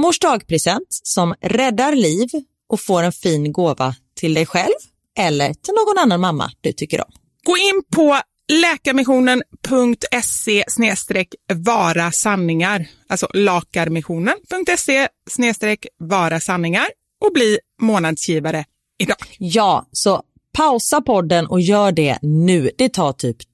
mors dagpresent som räddar liv och får en fin gåva till dig själv eller till någon annan mamma du tycker om. Gå in på läkarmissionen.se vara sanningar, alltså lakarmissionen.se vara sanningar och bli månadsgivare idag. Ja, så Pausa podden och gör det nu. Det tar typ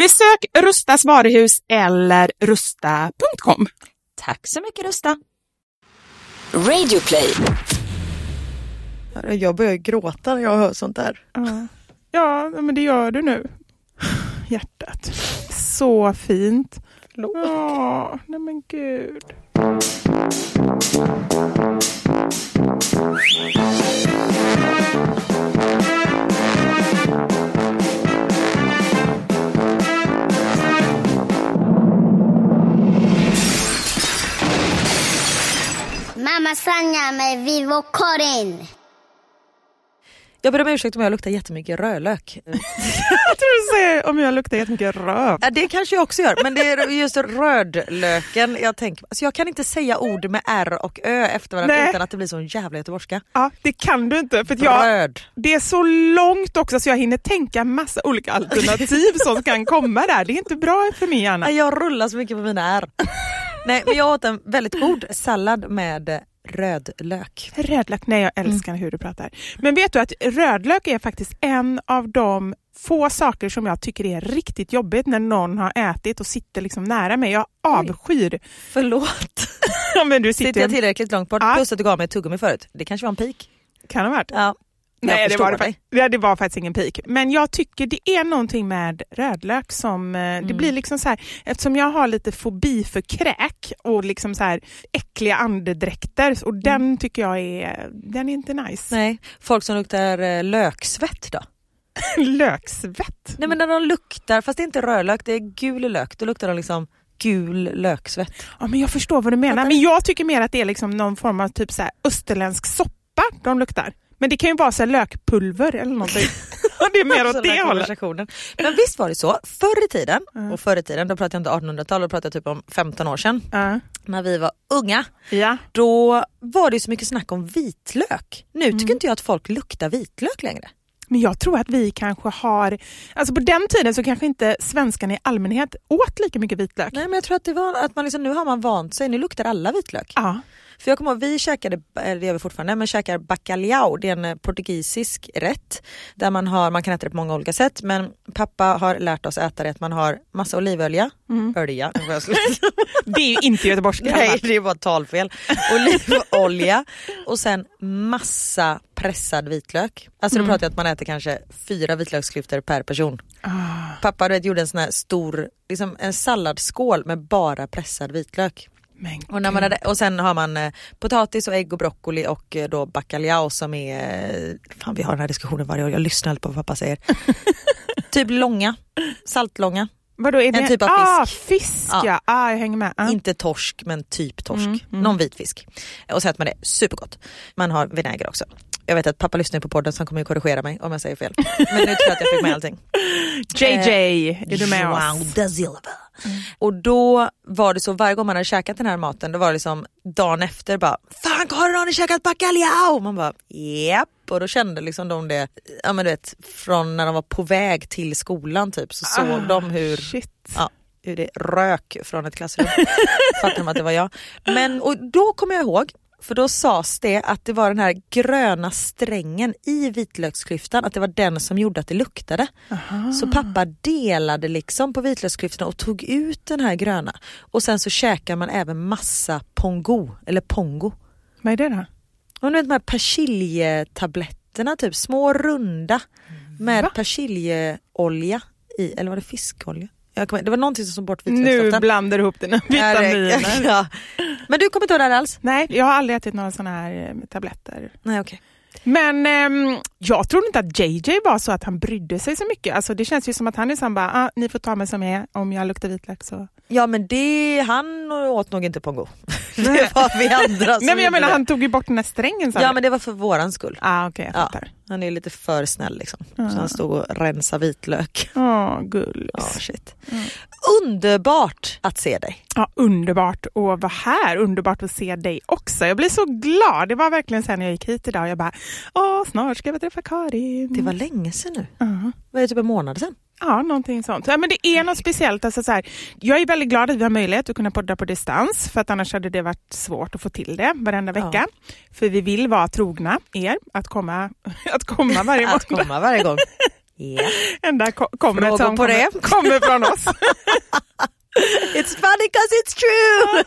Besök Rustas varuhus eller rusta.com. Tack så mycket Rusta. Radioplay. Jag börjar gråta när jag hör sånt där. Ja, men det gör du nu. Hjärtat. Så fint. Ja, nej men gud. Mamma Sanja med Vivo Karin. Jag ber om ursäkt om jag luktar jättemycket rödlök. Jag tror du säger om jag luktar jättemycket röv. Ja, det kanske jag också gör, men det är just rödlöken jag tänker alltså Jag kan inte säga ord med R och Ö efter varandra Nej. utan att det blir så jävla göteborgska. Ja, det kan du inte. För att jag, Röd. det är så långt också så jag hinner tänka massa olika alternativ som kan komma där. Det är inte bra för min hjärna. Jag rullar så mycket på mina R. Nej, men jag åt en väldigt god sallad med rödlök. Rödlök, nej jag älskar hur du pratar. Men vet du att rödlök är faktiskt en av de få saker som jag tycker är riktigt jobbigt när någon har ätit och sitter liksom nära mig. Jag avskyr. Förlåt. Ja, men du Sitter sitter... jag tillräckligt långt bort? Ja. Plus att du gav mig ett tuggummi förut. Det kanske var en pik. Kan ha varit. Ja. Nej, det var, det, ja, det var faktiskt ingen pik. Men jag tycker det är någonting med rödlök som, eh, Mm. det blir liksom så här, eftersom jag har lite fobi för kräk och liksom så här äckliga andedräkter och den tycker jag är, den är inte nice. Nej, folk som luktar eh, löksvett då? Löksvett. Nej men när de luktar, fast det är inte rödlök, det är gul lök. Då luktar de liksom gul löksvett. Ja, men jag förstår vad du menar. Men jag tycker mer att det är liksom någon form av typ så här österländsk soppa de luktar. Men det kan ju vara så lökpulver eller någonting. det är mer åt det hållet. Men visst var det så, förr i tiden, Ja. och förr i tiden, då pratar jag inte 1800-tal, då pratar jag typ om 15 år sedan, Ja. när vi var unga, Ja. då var det så mycket snack om vitlök. Nu Mm. tycker inte jag att folk luktar vitlök längre. Men jag tror att vi kanske har, alltså på den tiden så kanske inte svenskarna i allmänhet åt lika mycket vitlök. Nej men jag tror att det var att man liksom, nu har man vant sig, nu luktar alla vitlök. Ja. För jag kommer ihåg, vi käkade, eller det gör vi fortfarande, men käkar bacalhau, det är en eh, portugisisk rätt. Där man har, man kan äta det på många olika sätt men pappa har lärt oss äta det att man har massa ölja, får jag sluta. Det är ju inte göteborgska. Nej det är bara talfel. Olivolja och sen massa pressad vitlök. Alltså då pratar jag att man äter kanske fyra vitlöksklyftor per person. Ah. Pappa du vet, gjorde en sån här stor, liksom en salladsskål med bara pressad vitlök. Och, när man hade, och sen har man eh, potatis och ägg och broccoli och eh, då bacalhau som är, eh, fan vi har den här diskussionen varje år, jag lyssnar alltid på vad pappa säger. typ långa, saltlånga, Vadå, är det En typ av Ah, fisk. fisk Ja. ja. Ah, jag hänger med. Ah. inte torsk men typ torsk. Mm, mm. Någon vit fisk. Och så äter man det, supergott. Man har vinäger också. Jag vet att pappa lyssnar på podden så han kommer ju korrigera mig om jag säger fel. Men nu tror jag att jag fick med allting. JJ, är du med Joao oss? da Silva. Och då var det så varje gång man hade käkat den här maten då var det liksom dagen efter bara Fan har någon käkat bacalhau? Man bara japp och då kände liksom de det, ja men du vet från när de var på väg till skolan typ så såg Ah, de hur, Shit. ja, hur det rök från ett klassrum. Fattade de att det var jag. Men och då kommer jag ihåg för då sades det att det var den här gröna strängen i vitlöksklyftan, att det var den som gjorde att det luktade. Så pappa delade liksom på vitlöksklyftorna och tog ut den här gröna. Och sen så käkar man även massa pongo, eller pongo. Vad är det då? Och du vet de här persiljetabletterna, typ små runda med persiljeolja i, eller var det fiskolja? Kommer, det var någonting som bort Nu blandar du ihop dina vitaminer. ja. Men du kommer inte ihåg det här alls? Nej, jag har aldrig ätit några sådana här eh, tabletter. Nej okej. Men ehm, jag trodde inte att JJ var så att han brydde sig så mycket. Alltså, det känns ju som att han är sån bara, ah, ni får ta mig som jag är, om jag luktar vitlök så. Ja men det, han åt nog inte pongo. det var vi andra som Nej men jag menar det. han tog ju bort den här strängen sa Ja men det var för våran skull. Ah, okej, jag Ja. Han är lite för snäll liksom. Ja. Så han stod och rensade vitlök. Åh, gullis. Ja, shit. Mm. Underbart att se dig. Ja, underbart att vara här. Underbart att se dig också. Jag blir så glad. Det var verkligen sen jag gick hit idag. Jag bara, åh, snart ska jag träffa Karin. Det var länge sedan nu. Ja. Var det typ en månad sedan? Ja, någonting sånt. Ja, men det är något speciellt. Alltså, så här, jag är väldigt glad att vi har möjlighet att kunna podda på distans, för att annars hade det varit svårt att få till det varenda Ja. vecka. För vi vill vara trogna er, att komma, att komma varje Att måndag. komma varje gång. Ja. Enda ko- kommer som på kommer, kommer från oss. It's funny cause it's true!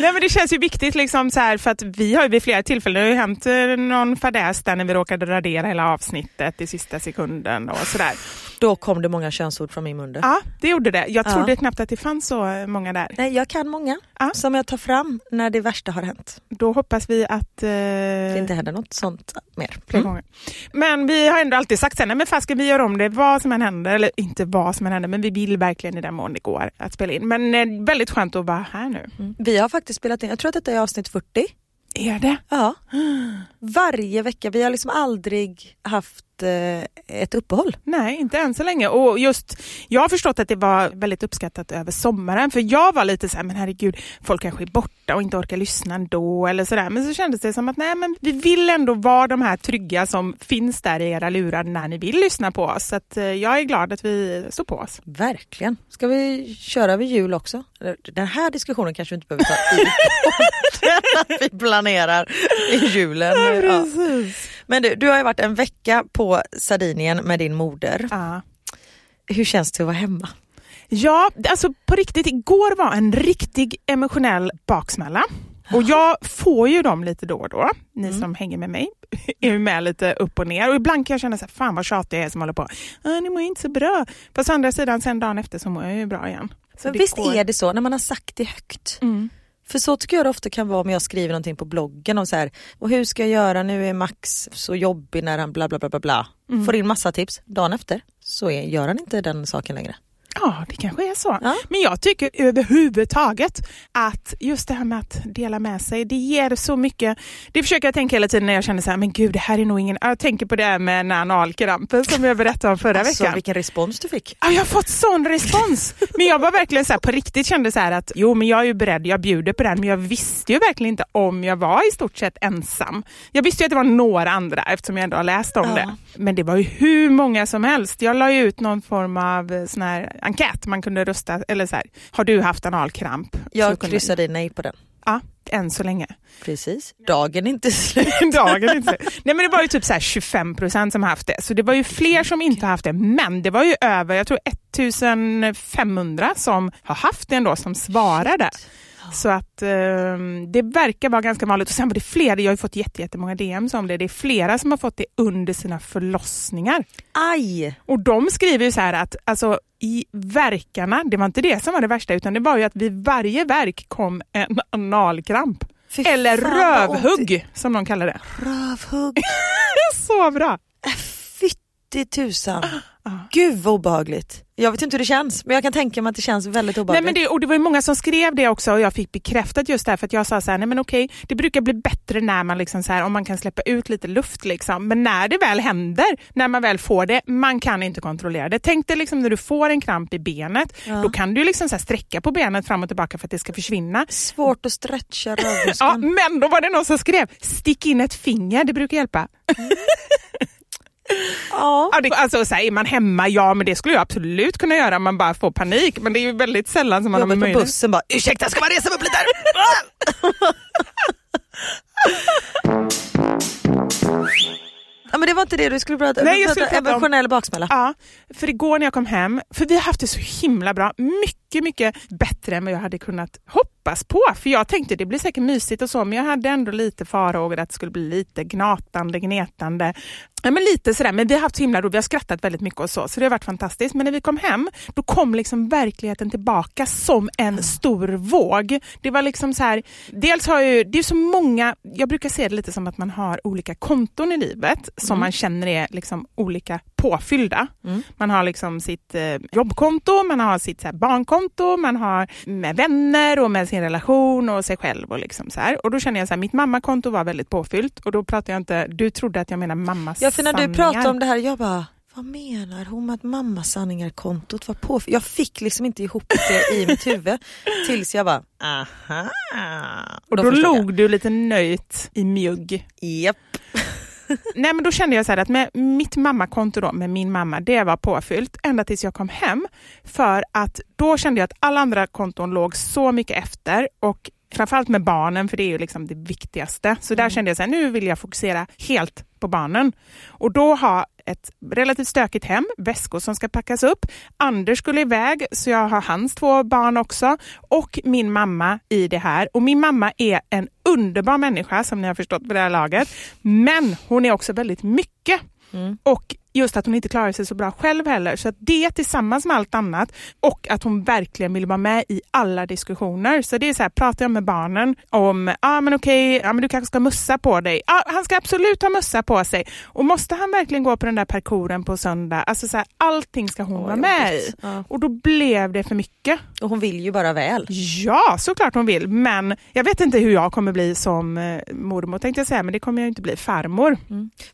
Nej, men det känns ju viktigt liksom så här, för att vi har ju vid flera tillfällen, det har ju hänt eh, någon fadäs där när vi råkade radera hela avsnittet i sista sekunden och sådär. Då kom det många könsord från min mun. Ja, det gjorde det. Jag Ja. trodde knappt att det fanns så många där. Nej, jag kan många Ja. som jag tar fram när det värsta har hänt. Då hoppas vi att... Eh, Det inte händer något sånt mer. Mm. Men vi har ändå alltid sagt sen, nej men fasken vi gör om det vad som än händer, eller inte vad som än händer, men vi vill verkligen i den mån det går att spela in. Men eh, väldigt skönt att vara här nu. Mm. Vi har faktiskt spelat in, jag tror att detta är avsnitt 40. Är det? Ja. Varje vecka, vi har liksom aldrig haft eh, ett uppehåll. Nej, inte än så länge. Och just, jag har förstått att det var väldigt uppskattat över sommaren, för jag var lite så här, men herregud, folk kanske är borta och inte orkar lyssna ändå, eller sådär. Men så kändes det som att nej, men vi vill ändå vara de här trygga som finns där i era lurar när ni vill lyssna på oss. Så att, eh, jag är glad att vi står på oss. Verkligen. Ska vi köra över jul också? Den här diskussionen kanske vi inte behöver ta i att vi planerar i julen. Ja. Men du, du har ju varit en vecka på Sardinien med din moder. Ja. Hur känns det att vara hemma? Ja, alltså på riktigt, igår var en riktig emotionell baksmälla. Och jag får ju dem lite då och då, ni Mm. som hänger med mig är med lite upp och ner. Och ibland kan jag känna så här, fan vad tjatig jag är som håller på. Ah, ni mår inte så bra. Fast å andra sidan, sen dagen efter så mår jag ju bra igen. Så Men visst går. är det så när man har sagt det högt? Mm. För så tycker jag det ofta kan vara om jag skriver någonting på bloggen om så här, och hur ska jag göra nu är Max så jobbig när han bla bla bla bla bla. Mm. Får in massa tips, dagen efter så är, gör han inte den saken längre. Ja, det kanske är så. Ja. Men jag tycker överhuvudtaget att just det här med att dela med sig, det ger så mycket. Det försöker jag tänka hela tiden när jag känner så här, men gud, det här är nog ingen... Jag tänker på det här med analkrampen som jag berättade om förra Alltså veckan. vilken respons du fick. Ja, jag har fått sån respons. Men jag var verkligen så här, på riktigt kände så här att jo, men jag är ju beredd, jag bjuder på den, men jag visste ju verkligen inte om jag var i stort sett ensam. Jag visste ju att det var några andra eftersom jag ändå har läst om Ja. det. Men det var ju hur många som helst. Jag la ju ut någon form av eh, sån här enkät man kunde rösta, eller så här, har du haft analkramp? Jag kunde- kryssade nej på den. Ja, än så länge. Precis. Dagen är inte slut. Dagen inte. Nej men det var ju typ så här 25 procent som har haft det. Så det var ju fler som inte haft det. Men det var ju över, jag tror 1500 som har haft det ändå som svarade. Så att eh, det verkar vara ganska vanligt. Och sen var det flera, jag har ju fått jätte, jättemånga DMs om det. Det är flera som har fått det under sina förlossningar. Aj! Och de skriver ju så här att alltså, i verkarna, det var inte det som var det värsta utan det var ju att vid varje verk kom en analkramp. Fy Eller fan, rövhugg som de kallar det. Rövhugg. Så bra! Fytti tusan. Gud vad obehagligt. Jag vet inte hur det känns men jag kan tänka mig att det känns väldigt Nej, obehagligt. men det, och det var ju många som skrev det också och jag fick bekräftat just därför att jag sa så här, nej men okej, det brukar bli bättre när man liksom så här, om man kan släppa ut lite luft liksom. Men när det väl händer, när man väl får det, man kan inte kontrollera det. Tänk dig liksom när du får en kramp i benet, då kan du liksom så här sträcka på benet fram och tillbaka för att det ska försvinna. Svårt att stretcha Ja, rövmuskeln. men då var det någon som skrev, stick in ett finger, det brukar hjälpa. Ja. Ja, det, alltså, så här, är man hemma, ja men det skulle jag absolut kunna göra om man bara får panik. Men det är ju väldigt sällan som man har Jobbet på möjlighet. bussen bara, ursäkta ska man resa mig upp lite? ja men det var inte det du skulle prata Nej, du jag skulle om- emotionell baksmälla. Ja, för igår när jag kom hem, för vi har haft det så himla bra, mycket, mycket bättre än vad jag hade kunnat hoppas på. För jag tänkte det blir säkert mysigt och så, men jag hade ändå lite farhågor att det skulle bli lite gnatande, gnetande. Ja, men lite sådär, men vi har haft så himla roligt, vi har skrattat väldigt mycket och så, så det har varit fantastiskt. Men när vi kom hem, då kom liksom verkligheten tillbaka som en stor våg. Det var liksom så här, dels har ju, det är så många, jag brukar se det lite som att man har olika konton i livet som man känner är liksom olika påfyllda. Man har liksom sitt eh, jobbkonto, man har sitt så här, barnkonto, man har med vänner och med sin relation och sig själv. Och, liksom så här. och då känner jag så här, mitt mammakonto var väldigt påfyllt och då pratar jag inte, du trodde att jag menar mammas Ja för när du pratade om det här, jag bara, vad menar hon med att mammasanningar-kontot var på? Jag fick liksom inte ihop det i mitt huvud tills jag bara, aha. Och då, jag. log du lite nöjt i mjugg. Japp. Nej men då kände jag så att med mitt mammakonto då, med min mamma, det var påfyllt ända tills jag kom hem. För att då kände jag att alla andra konton låg så mycket efter och framförallt med barnen, för det är ju liksom det viktigaste. Så där kände jag så här, nu vill jag fokusera helt på barnen. Och då ha ett relativt stökigt hem, väskor som ska packas upp. Anders skulle iväg, så jag har hans två barn också. Och min mamma i det här. Och min mamma är en underbar människa, som ni har förstått på det här laget. Men hon är också väldigt mycket. Och just att hon inte klarar sig så bra själv heller. Så att det tillsammans med allt annat och att hon verkligen vill vara med i alla diskussioner. Så det är så här, pratar jag med barnen om, ja ah, men okej, ja, men du kanske ska mussa på dig. Ja, han ska absolut ha mussa på sig. Och måste han verkligen gå på den där parkouren på söndag? Alltså så här, allting ska hon vara med i. Ja. Och då blev det för mycket. Och hon vill ju bara väl. Ja, såklart hon vill. Men jag vet inte hur jag kommer bli som eh, mormor tänkte jag säga, men det kommer jag inte bli. Farmor.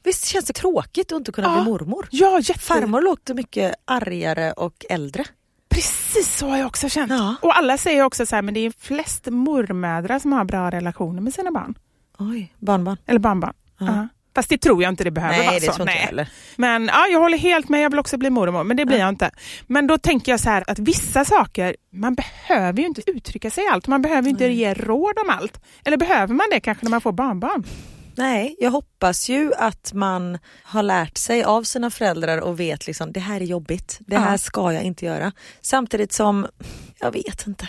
Visst känns det tråkigt att inte kunna Ja. bli mormor? Ja, jätte... Farmor låter mycket argare och äldre. Precis så har jag också känt. Ja. Och alla säger också så här, men det är flest mormödrar som har bra relationer med sina barn. Oj, barnbarn. Eller barnbarn. Ja. Fast det tror jag inte det behöver Nej, vara det så. tror inte jag heller. Men ja, jag håller helt med, jag vill också bli mormor, men det blir jag inte. Men då tänker jag så här att vissa saker, man behöver ju inte uttrycka sig i allt. Man behöver ju inte ge råd om allt. Eller behöver man det kanske när man får barnbarn? Nej, jag hoppas ju att man har lärt sig av sina föräldrar och vet liksom det här är jobbigt, det här Ja. ska jag inte göra. Samtidigt som, jag vet inte.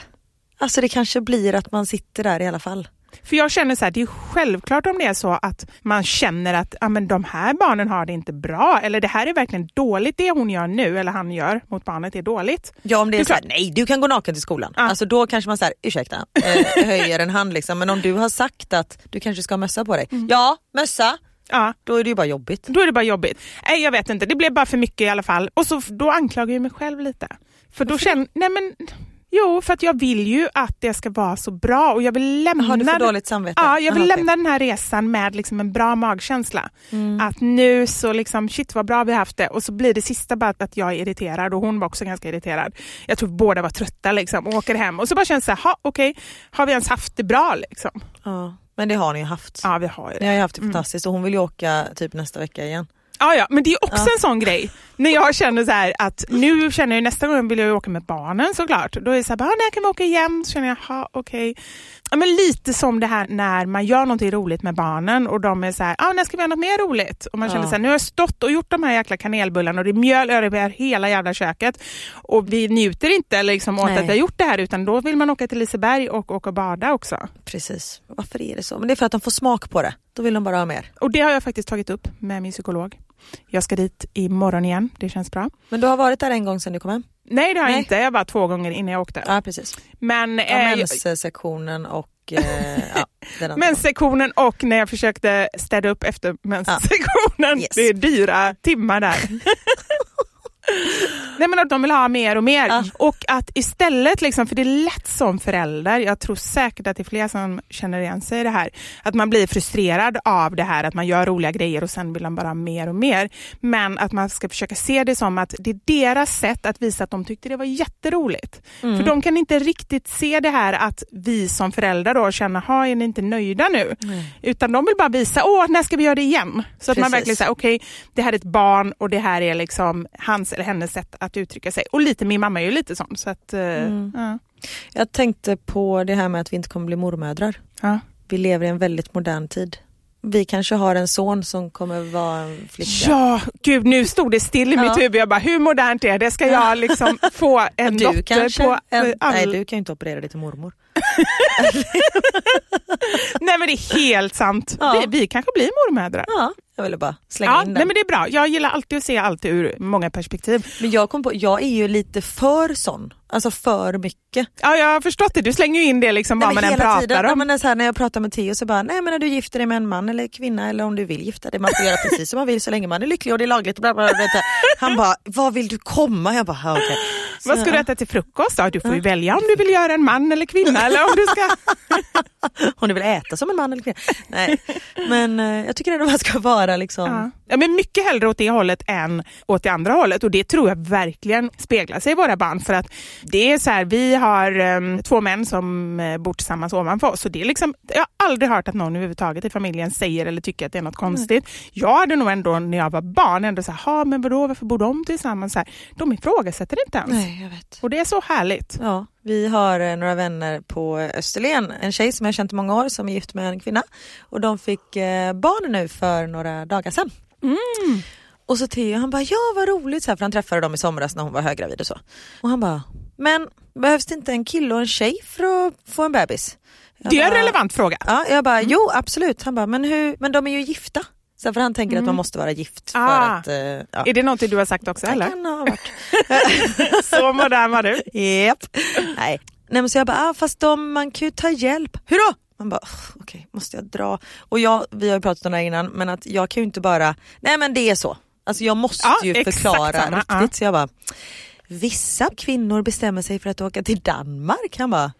Alltså det kanske blir att man sitter där i alla fall. För jag känner så här, det är självklart om det är så att man känner att ja, men de här barnen har det inte bra eller det här är verkligen dåligt det hon gör nu eller han gör mot barnet är dåligt. Ja om det är, Det är så här, nej du kan gå naken till skolan. Ja. Alltså då kanske man säger ursäkta, eh, höjer en hand liksom. Men om du har sagt att du kanske ska ha mössa på dig. Ja, mössa. Ja, Då är det ju bara jobbigt. då är det bara jobbigt. Nej, jag vet inte, det blev bara för mycket i alla fall. Och så, då anklagar jag mig själv lite. För då känner, nej men, jo för att jag vill ju att det ska vara så bra och jag vill lämna Har du för dåligt samvete? Ja, jag vill Aha, lämna den här resan med liksom en bra magkänsla. Mm. Att nu så liksom, shit vad bra vi haft det och så blir det sista bara att jag är irriterad och hon var också ganska irriterad. Jag tror båda var trötta liksom och åker hem och så bara känns det så här, ha, okej, har vi ens haft det bra liksom? Ja, men det har ni ju haft. Ja, vi har ju Ni det. har ju haft det fantastiskt och hon vill ju åka typ nästa vecka igen. Ja, ja, men det är också en sån grej. När jag känner så här att nu känner jag nästa gång vill jag åka med barnen såklart. Då är det så här, bara, "Ah, när kan vi åka igen? Så känner jag, ha okej. Ja, men lite som det här när man gör någonting roligt med barnen och de är så här, ah, när ska vi göra något mer roligt? Och man känner så här, nu har jag stått och gjort de här jäkla kanelbullarna och det är mjöl över hela jävla köket och vi njuter inte liksom åt Nej. att vi har gjort det här utan då vill man åka till Liseberg och åka och bada också. Precis. Varför är det så? Men det är för att de får smak på det. Då vill de bara ha mer. Och det har jag faktiskt tagit upp med min psykolog. Jag ska dit imorgon igen, det känns bra. Men du har varit där en gång sedan du kom hem? Nej det har jag Nej. inte, jag var två gånger innan jag åkte. Ja precis. Men, Ja, eh, jag- menssektionen och eh, ja. Menssektionen och när jag försökte städa upp efter menssektionen. Yes. Det är dyra timmar där. Nej men att de vill ha mer och mer. Ja. Och att istället, liksom, för det är lätt som förälder, jag tror säkert att det är fler som känner igen sig i det här, att man blir frustrerad av det här att man gör roliga grejer och sen vill de bara ha mer och mer. Men att man ska försöka se det som att det är deras sätt att visa att de tyckte det var jätteroligt. För de kan inte riktigt se det här att vi som föräldrar då känner, ha är ni inte nöjda nu? Utan de vill bara visa, åh när ska vi göra det igen? Så att man Precis. verkligen säger, okej det här är ett barn och det här är liksom hans eller hennes sätt att uttrycka sig. Och lite, min mamma är ju lite sån. Så att, eh, ja. Jag tänkte på det här med att vi inte kommer bli mormödrar. Ja. Vi lever i en väldigt modern tid. Vi kanske har en son som kommer vara en flicka. Ja, gud nu stod det still i Ja. mitt huvud. Jag bara, hur modernt är det? Ska jag liksom få en Du dotter kanske? på en, all... Nej du kan ju inte operera dig till mormor. Nej men det är helt sant. Ja. Vi, vi kanske blir mormödrar. Ja, jag ville bara slänga Ja, in den. nej, men det är bra. Jag gillar alltid att se allt ur många perspektiv. Men jag kom på, jag är ju lite för sån. Alltså för mycket. Ja, jag har förstått det. Du slänger ju in det liksom vad man än pratar tiden, ja, om. men det är så här, när jag pratar med Theo så bara, nej men när du gifter dig med en man eller kvinna eller om du vill gifta dig, man får göra precis som man vill så länge man är lycklig och det är lagligt. Bla, bla, bla, bla. Han bara, var vill du komma? Jag bara, ja, okej. Så, Vad ska du äta till frukost då? Du får ju välja om du vill göra en man eller kvinna eller om du ska... Om du vill äta som en man eller kvinna. Nej, men eh, jag tycker ändå man ska vara liksom, Ja. Ja, men mycket hellre åt det hållet än åt det andra hållet och det tror jag verkligen speglar sig i våra barn för att det är så här, vi har em, två män som eh, bor tillsammans ovanför oss och det är liksom, jag har aldrig hört att någon överhuvudtaget i familjen säger eller tycker att det är något konstigt. Jag hade nog ändå när jag var barn ändå så här, "Ha, men vadå varför bor de tillsammans? Så här, de ifrågasätter det inte ens. nej jag vet. Och det är så härligt. Ja, vi har eh, några vänner på Österlen, en tjej som jag känt i många år som är gift med en kvinna och de fick eh, barn nu för några dagar sedan. Och så Theo han bara, ja vad roligt, så här, för han träffade dem i somras när hon var höggravid och så. Och han bara, men behövs det inte en kille och en tjej för att få en bebis? Jag Det är en bara, relevant fråga. Ja, jag bara, jo absolut. Han bara, men, hur, men de är ju gifta. Så för han tänker att man måste vara gift för Ah. att... eh, ja. Är det något du har sagt också Det eller? kan ha varit. så modern var du. Japp. Nej. Nej men så jag bara, ah, fast de, man kan ju ta hjälp. Hur då? Man bara, "Ugh, okej måste jag dra? Och jag, vi har ju pratat om det här innan, men att jag kan ju inte bara, nej men det är så. Alltså jag måste Ja, ju förklara samma, riktigt. ja. Så jag bara, vissa kvinnor bestämmer sig för att åka till Danmark. Han bara,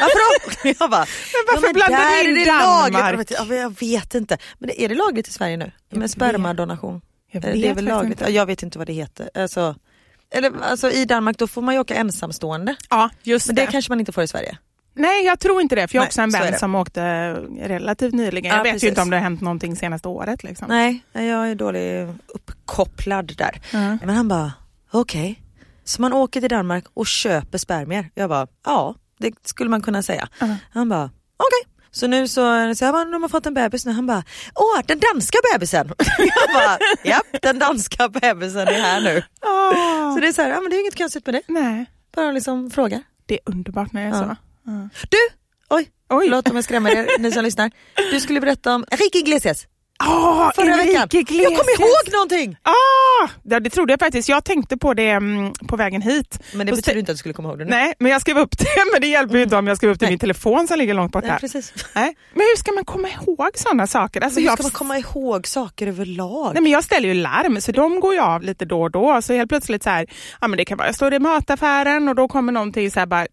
varför då? Jag bara, Men varför ja, blandar du där in det Danmark? Ja, jag vet inte. Men det, är det lagligt i Sverige nu? Med spermadonation? Jag det är vet väl lagligt? inte. Ja, Jag vet inte vad det heter. Alltså, eller, alltså, I Danmark då får man ju åka ensamstående. Ja, just Men det kanske man inte får i Sverige. Nej, jag tror inte det. För jag har också en vän det. som åkte relativt nyligen. Ja, jag vet precis. ju inte om det har hänt någonting senaste året. Liksom. Nej, jag är dålig uppkopplad där. Men han bara, okej. Så man åker till Danmark och köper spermier? Jag bara, ja det skulle man kunna säga. Han bara, okej. Så nu så, så jag bara, de har fått en bebis nu. Han bara, åh den danska bebisen. jag bara, japp den danska bebisen är här nu. Ah, Så det är så här, ja men det är inget konstigt med det. nej, Bara liksom fråga. det är underbart när det är Ja. så. Du, oj, Oj. förlåt om jag skrämmer er ni som lyssnar. Du skulle berätta om Enrique Iglesias Oh, förra veckan. Jag kommer ihåg någonting! Ah, ja, det trodde jag faktiskt. Jag tänkte på det mm, på vägen hit. Men det så- betyder inte att du skulle komma ihåg det nu. Nej, men jag skrev upp det. Men det hjälper ju inte om jag skrev upp det i min telefon som ligger långt bort Nej, precis. Nej. Men hur ska man komma ihåg sådana saker? Alltså, Men hur jag, ska man komma ihåg saker överlag? Nej, men jag ställer ju larm, så de går ju av lite då och då. Så helt plötsligt så här, ja, men det kan vara, jag står i mataffären och då kommer någonting så här bara...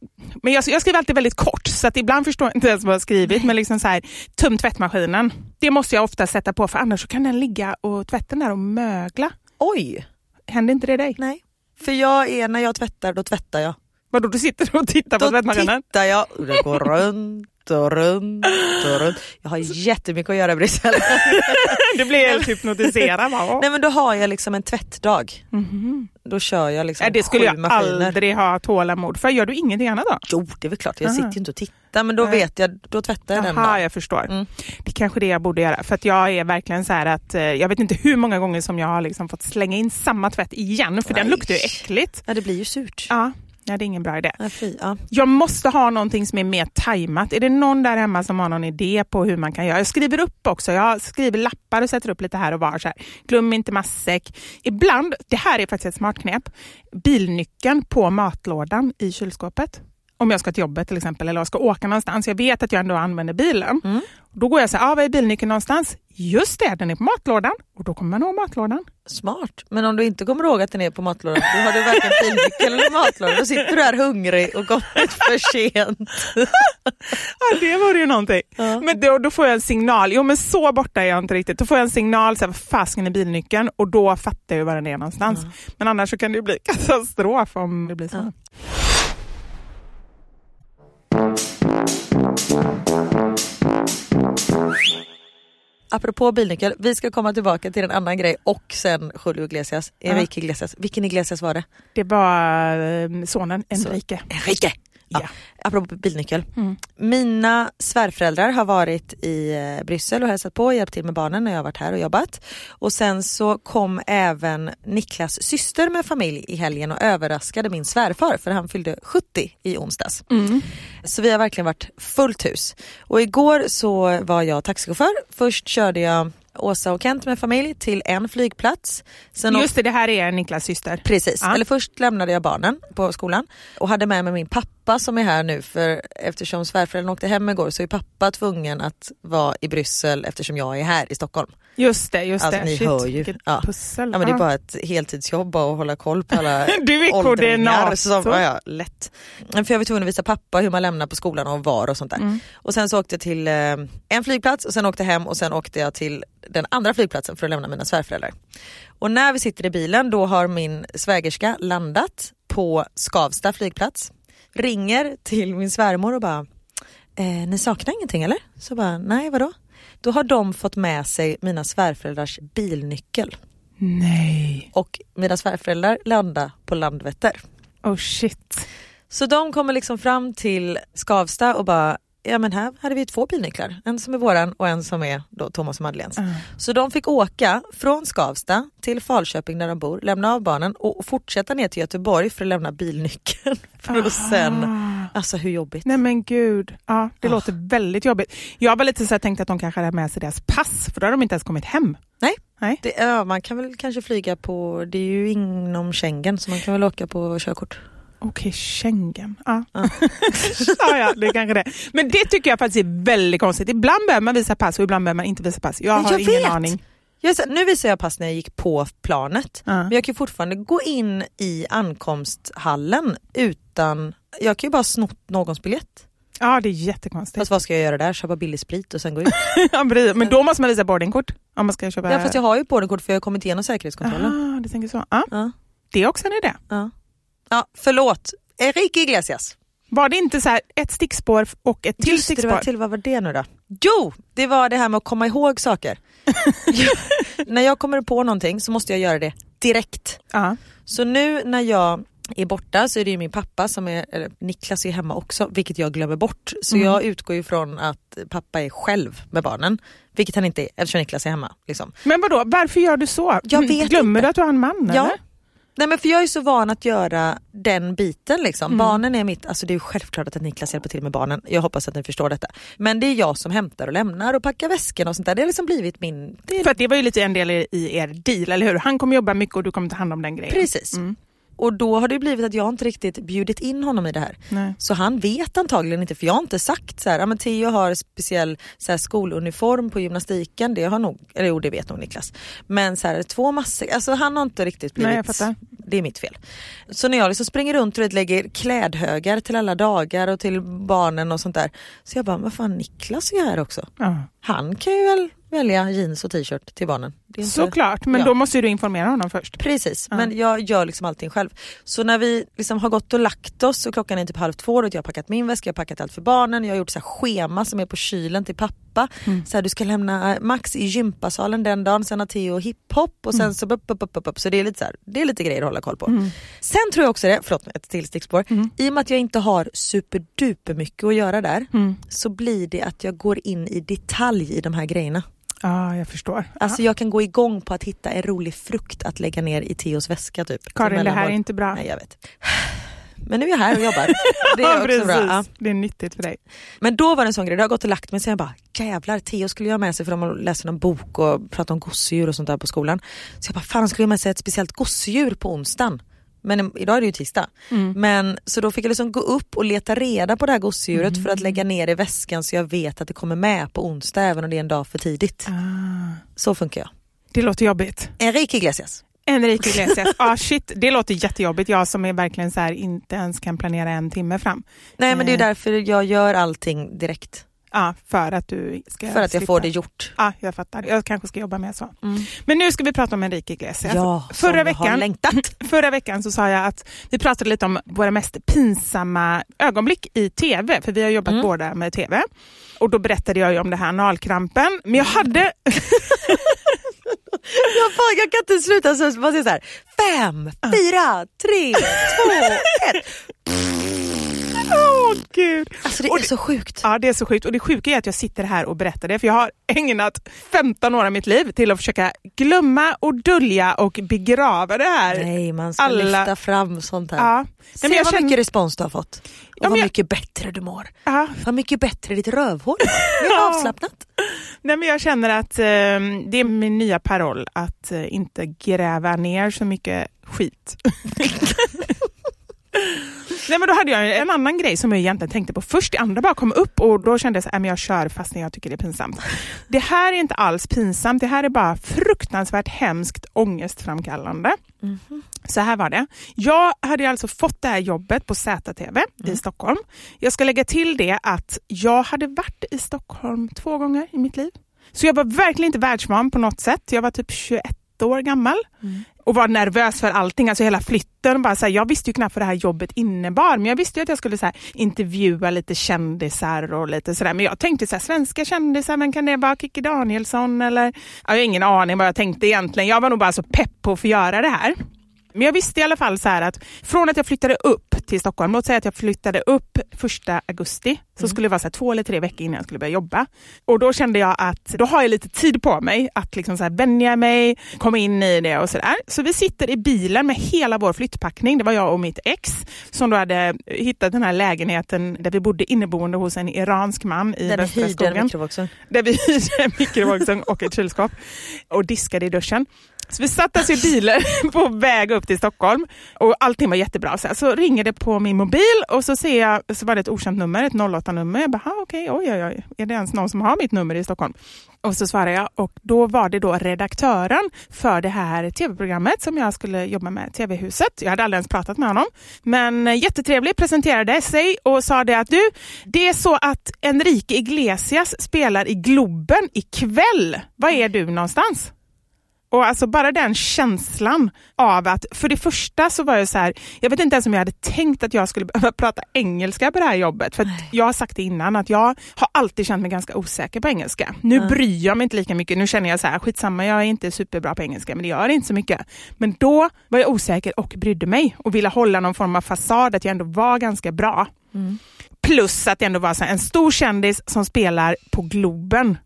Men jag, jag skriver alltid väldigt kort, så att ibland förstår jag inte ens vad jag har skrivit. Men liksom så här, töm tvättmaskinen. Det måste jag ofta sätta på, för annars kan den ligga och tvätten där och mögla. Oj! Händer inte det dig? Nej. För jag är, när jag tvättar, då tvättar jag. Vadå, du sitter och tittar på Då tvättmaskinen? tittar jag och det går runt och runt och runt. Jag har jättemycket att göra i Bryssel. Du blir helt hypnotiserad. Nej men då har jag liksom en tvättdag. Då kör jag liksom det skulle jag maskiner. aldrig ha tålamod för. Gör du ingenting annat då? Jo det är väl klart, jag Aha. sitter ju inte och tittar men då Nej. vet jag, då tvättar jag den Jaha, dagen. jag förstår. Mm. Det är kanske det jag borde göra. För att jag är verkligen så här att eh, jag vet inte hur många gånger som jag har liksom fått slänga in samma tvätt igen för den Nej. luktar ju äckligt. Ja det blir ju surt. Ja, ja, det är ingen bra idé. Ja, fy, ja. Jag måste ha någonting som är mer tajmat. Är det någon där hemma som har någon idé på hur man kan göra? Jag skriver upp också. Jag skriver lappar och sätter upp lite här och var. Så här. Glöm inte matsäck. Ibland, det här är faktiskt ett smart knep, bilnyckeln på matlådan i kylskåpet. Om jag ska till jobbet till exempel eller jag ska åka någonstans. Jag vet att jag ändå använder bilen. Då går jag så här, ah, var är bilnyckeln någonstans? Just det, den är på matlådan. Och då kommer man ihåg matlådan. Smart. Men om du inte kommer ihåg att den är på matlådan, då har du varken bilnyckel eller matlåda. Då sitter du där hungrig och kommit för sent. Ja, det var ju någonting. Men då, då får jag en signal. Jo, men så borta är jag inte riktigt. Då får jag en signal, så här, vad fasken är bilnyckeln? Och då fattar jag var den är någonstans. Men annars så kan det ju bli katastrof om det blir så. Apropå bilnyckel, vi ska komma tillbaka till en annan grej och sen Julio Iglesias, Enrique Iglesias. Vilken Iglesias var det? Det var eh, sonen Enrique. Enrique! Ja. Ja. Apropå bilnyckel. Mm. Mina svärföräldrar har varit i eh, Bryssel och hälsat på och hjälpt till med barnen när jag har varit här och jobbat. Och sen så kom även Niklas syster med familj i helgen och överraskade min svärfar för han fyllde 70 i onsdags. Så vi har verkligen varit fullt hus. Och igår så var jag taxichaufför. Först körde jag Åsa och Kent med familj till en flygplats. Sen Just det, det här är Niklas syster. Precis, Ja. eller först lämnade jag barnen på skolan och hade med mig min pappa som är här nu för eftersom svärföräldern åkte hem igår så är pappa tvungen att vara i Bryssel eftersom jag är här i Stockholm. Just det, just Alltså, det. ni Shit, hör ju. Ja. pussel. Ja, men det är bara ett heltidsjobb att hålla koll på alla Du är koordinator. Som, ja, ja, lätt. För jag var tvungen att visa pappa hur man lämnar på skolan och var och sånt där. Mm. Och sen så åkte jag till eh, en flygplats och sen åkte hem och sen åkte jag till den andra flygplatsen för att lämna mina svärföräldrar. Och när vi sitter i bilen då har min svägerska landat på Skavsta flygplats. Ringer till min svärmor och bara, eh, ni saknar ingenting eller? Så bara, nej vadå? Då har de fått med sig mina svärföräldrars bilnyckel Nej. och mina svärföräldrar landade på Landvetter. Oh shit. Så de kommer liksom fram till Skavsta och bara, ja men här hade vi två bilnycklar. En som är våran och en som är då Thomas och Madeleines. Så de fick åka från Skavsta till Falköping där de bor, lämna av barnen och fortsätta ner till Göteborg för att lämna bilnyckeln. För att sen, alltså hur jobbigt? Nej men gud, ja, det Ah. låter väldigt jobbigt. Jag var lite så här, tänkte att de kanske hade med sig deras pass, för då har de inte ens kommit hem. Nej, Nej. det, ja, man kan väl kanske flyga på, det är ju inom Schengen så man kan väl åka på körkort. Okej, Schengen. Ja. ja, ja, det är kanske det. Men det tycker jag faktiskt är väldigt konstigt. Ibland behöver man visa pass och ibland behöver man inte visa pass. Jag har jag ingen vet. aning. Jag, nu visar jag pass när jag gick på planet. Ja. Men jag kan fortfarande gå in i ankomsthallen utan, jag kan ju bara snott någons biljett. Ja, det är jättekonstigt. Fast vad ska jag göra där? Köpa billig sprit och sen gå ut? Ja. Men då måste man visa boardingkort om man ska köpa... ja fast jag har ju boardingkort för jag har kommit igenom säkerhetskontrollen. Ah, du tänker så. Ja. det är också en idé. Ja. Ja, förlåt. Enrique Iglesias. Var det inte så ett stickspår och ett till Just det, det stickspår? var till, vad var det nu då? Jo, det var det här med att komma ihåg saker. Jag- när jag kommer på någonting så måste jag göra det direkt. Ja. Så nu när jag är borta så är det ju min pappa som är, eller Niklas är hemma också, vilket jag glömmer bort. Så Mm. jag utgår ju från att pappa är själv med barnen, vilket han inte är eftersom Niklas är hemma. Liksom. Men vadå, varför gör du så? Jag vet Glömmer inte. du att du har en man? Ja. Eller? Nej men för jag är så van att göra den biten liksom. Mm. Barnen är mitt, alltså det är ju självklart att Niklas hjälper till med barnen. Jag hoppas att ni förstår detta. Men det är jag som hämtar och lämnar och packar väskorna och sånt där. Det har liksom blivit min... Det är För att det var ju lite en del i i er deal, eller hur? Han kommer jobba mycket och du kommer ta hand om den grejen. Precis. Mm. Och då har det blivit att jag inte riktigt bjudit in honom i det här. Nej. Så han vet antagligen inte, för jag har inte sagt så här, men Theo har speciell så här, skoluniform på gymnastiken, det har nog, eller jo det vet nog Niklas. Men så här, två massor, alltså han har inte riktigt blivit, Nej, jag fattar. det är mitt fel. Så när jag liksom springer runt och lägger klädhögar till alla dagar och till barnen och sånt där. Så jag bara, vad fan Niklas är här också. Ja. Han kan ju väl välja jeans och t-shirt till barnen. Inte- Såklart, men Ja. då måste du informera honom först. Precis, Ja. men jag gör liksom allting själv. Så när vi liksom har gått och lagt oss och klockan är typ halv två, och jag har packat min väska, jag har packat allt för barnen, jag har gjort så schema som är på kylen till pappa. Mm. Så här, du ska lämna eh, Max i gympasalen den dagen, sen har Theo hiphop och sen Mm. så upp, upp, upp, upp. Så det är, lite så här, det är lite grejer att hålla koll på. Sen tror jag också det, förlåt ett till stickspår, Mm. i och med att jag inte har superduper mycket att göra där Mm. så blir det att jag går in i detalj i de här grejerna. Ja, jag förstår. Alltså jag kan gå igång på att hitta en rolig frukt att lägga ner i Theos väska typ. Karin, det här är inte bra. Nej jag vet. Men nu är jag här och jobbar. Det är också precis. bra. Ja. Det är nyttigt för dig. Men då var det en sån grej, då har jag gått och lagt mig sen jag bara jävlar Theo skulle jag ha med sig för de läst någon bok och pratat om gosedjur och sånt där på skolan. Så jag bara fan skulle ha med sig ett speciellt gosedjur på onsdagen. Men idag är det ju tisdag. Mm. Men, så då fick jag liksom gå upp och leta reda på det här gosedjuret för Mm. att lägga ner i väskan så jag vet att det kommer med på onsdag även om det är en dag för tidigt. Ah, Så funkar jag. det låter jobbigt. Enrique Iglesias. Enrique Iglesias, ah, shit, det låter jättejobbigt. Jag som är verkligen så här, inte ens kan planera en timme fram. Nej men det är Eh. därför jag gör allting direkt. Ja, för att du ska För att jag slippa. får det gjort. Ja, jag fattar. Jag kanske ska jobba med så. Men nu ska vi prata om Enrique Iglesias. Ja, som förra, jag veckan, förra veckan så sa jag att vi pratade lite om våra mest pinsamma ögonblick i tv, för vi har jobbat Mm. båda med tv. Och då berättade jag om det här analkrampen, men jag hade... Jag, fan, jag kan inte sluta så man säger så här. Fem, fyra, tre, två, ett. Åh gud! Alltså det Och är så sjukt. Ja, det är så sjukt. Och det sjuka är att jag sitter här och berättar det, för jag har ägnat 15 år av mitt liv till att försöka glömma och dölja och begrava det här. Nej man ska Alla- lyfta fram sånt här. Ja. Se Nej, vad känner- mycket respons du har fått. Och men vad jag- mycket bättre du mår. Ja. Vad mycket bättre ditt rövhål är. Mer Ja. avslappnat. Nej, men jag känner att eh, det är min nya paroll, att eh, inte gräva ner så mycket skit. Nej, men då hade jag en annan grej som jag egentligen tänkte på först. Det andra bara kom upp och då kände jag att jag kör fast när jag tycker det är pinsamt. Det här är inte alls pinsamt. Det här är bara fruktansvärt hemskt ångestframkallande. Så här var det. Jag hade alltså fått det här jobbet på ZTV i Stockholm. Jag ska lägga till det att jag hade varit i Stockholm två gånger i mitt liv. Så jag var verkligen inte världsvan på något sätt. Jag var typ 21 år gammal och var nervös för allting, alltså hela flytten. Bara så här, jag visste ju knappt vad det här jobbet innebar, men jag visste ju att jag skulle så här, intervjua lite kändisar och lite sådär. Men jag tänkte så här, svenska kändisar, men kan det vara Kikki Danielsson eller? Jag har ingen aning vad jag tänkte egentligen. Jag var nog bara så pepp på att få göra det här. Men jag visste i alla fall så här att från att jag flyttade upp till Stockholm, låt säga att jag flyttade upp första augusti, så skulle det vara så två eller tre veckor innan jag skulle börja jobba. Och då kände jag att då har jag lite tid på mig att liksom så här vänja mig, komma in i det och sådär. Så vi sitter i bilen med hela vår flyttpackning, det var jag och mitt ex som då hade hittat den här lägenheten där vi bodde inneboende hos en iransk man i Där västra hyrde en skogen. mikrovågsugn. Där vi hyrde en mikrovågsugn och ett kylskåp och diskade i duschen. Så vi satt alltså i bilen på väg upp till Stockholm och allting var jättebra. Så, här, så ringer det på min mobil och så ser jag, så var det ett okänt nummer, ett 08-nummer. Jag bara, okej, okej, oj, oj, oj, är det ens någon som har mitt nummer i Stockholm? Och så svarar jag och då var det då redaktören för det här tv-programmet som jag skulle jobba med, TV-huset. Jag hade aldrig ens pratat med honom. Men jättetrevlig, presenterade sig och sa det att du, det är så att Enrique Iglesias spelar i Globen ikväll. Var är du någonstans? Och alltså bara den känslan av att, för det första så var jag så här, jag vet inte ens om jag hade tänkt att jag skulle behöva prata engelska på det här jobbet. För jag har sagt det innan att jag har alltid känt mig ganska osäker på engelska. Nu bryr jag mig inte lika mycket, nu känner jag så här, skitsamma jag är inte superbra på engelska men det gör inte så mycket. Men då var jag osäker och brydde mig och ville hålla någon form av fasad att jag ändå var ganska bra. Plus att det ändå var så här, en stor kändis som spelar på Globen.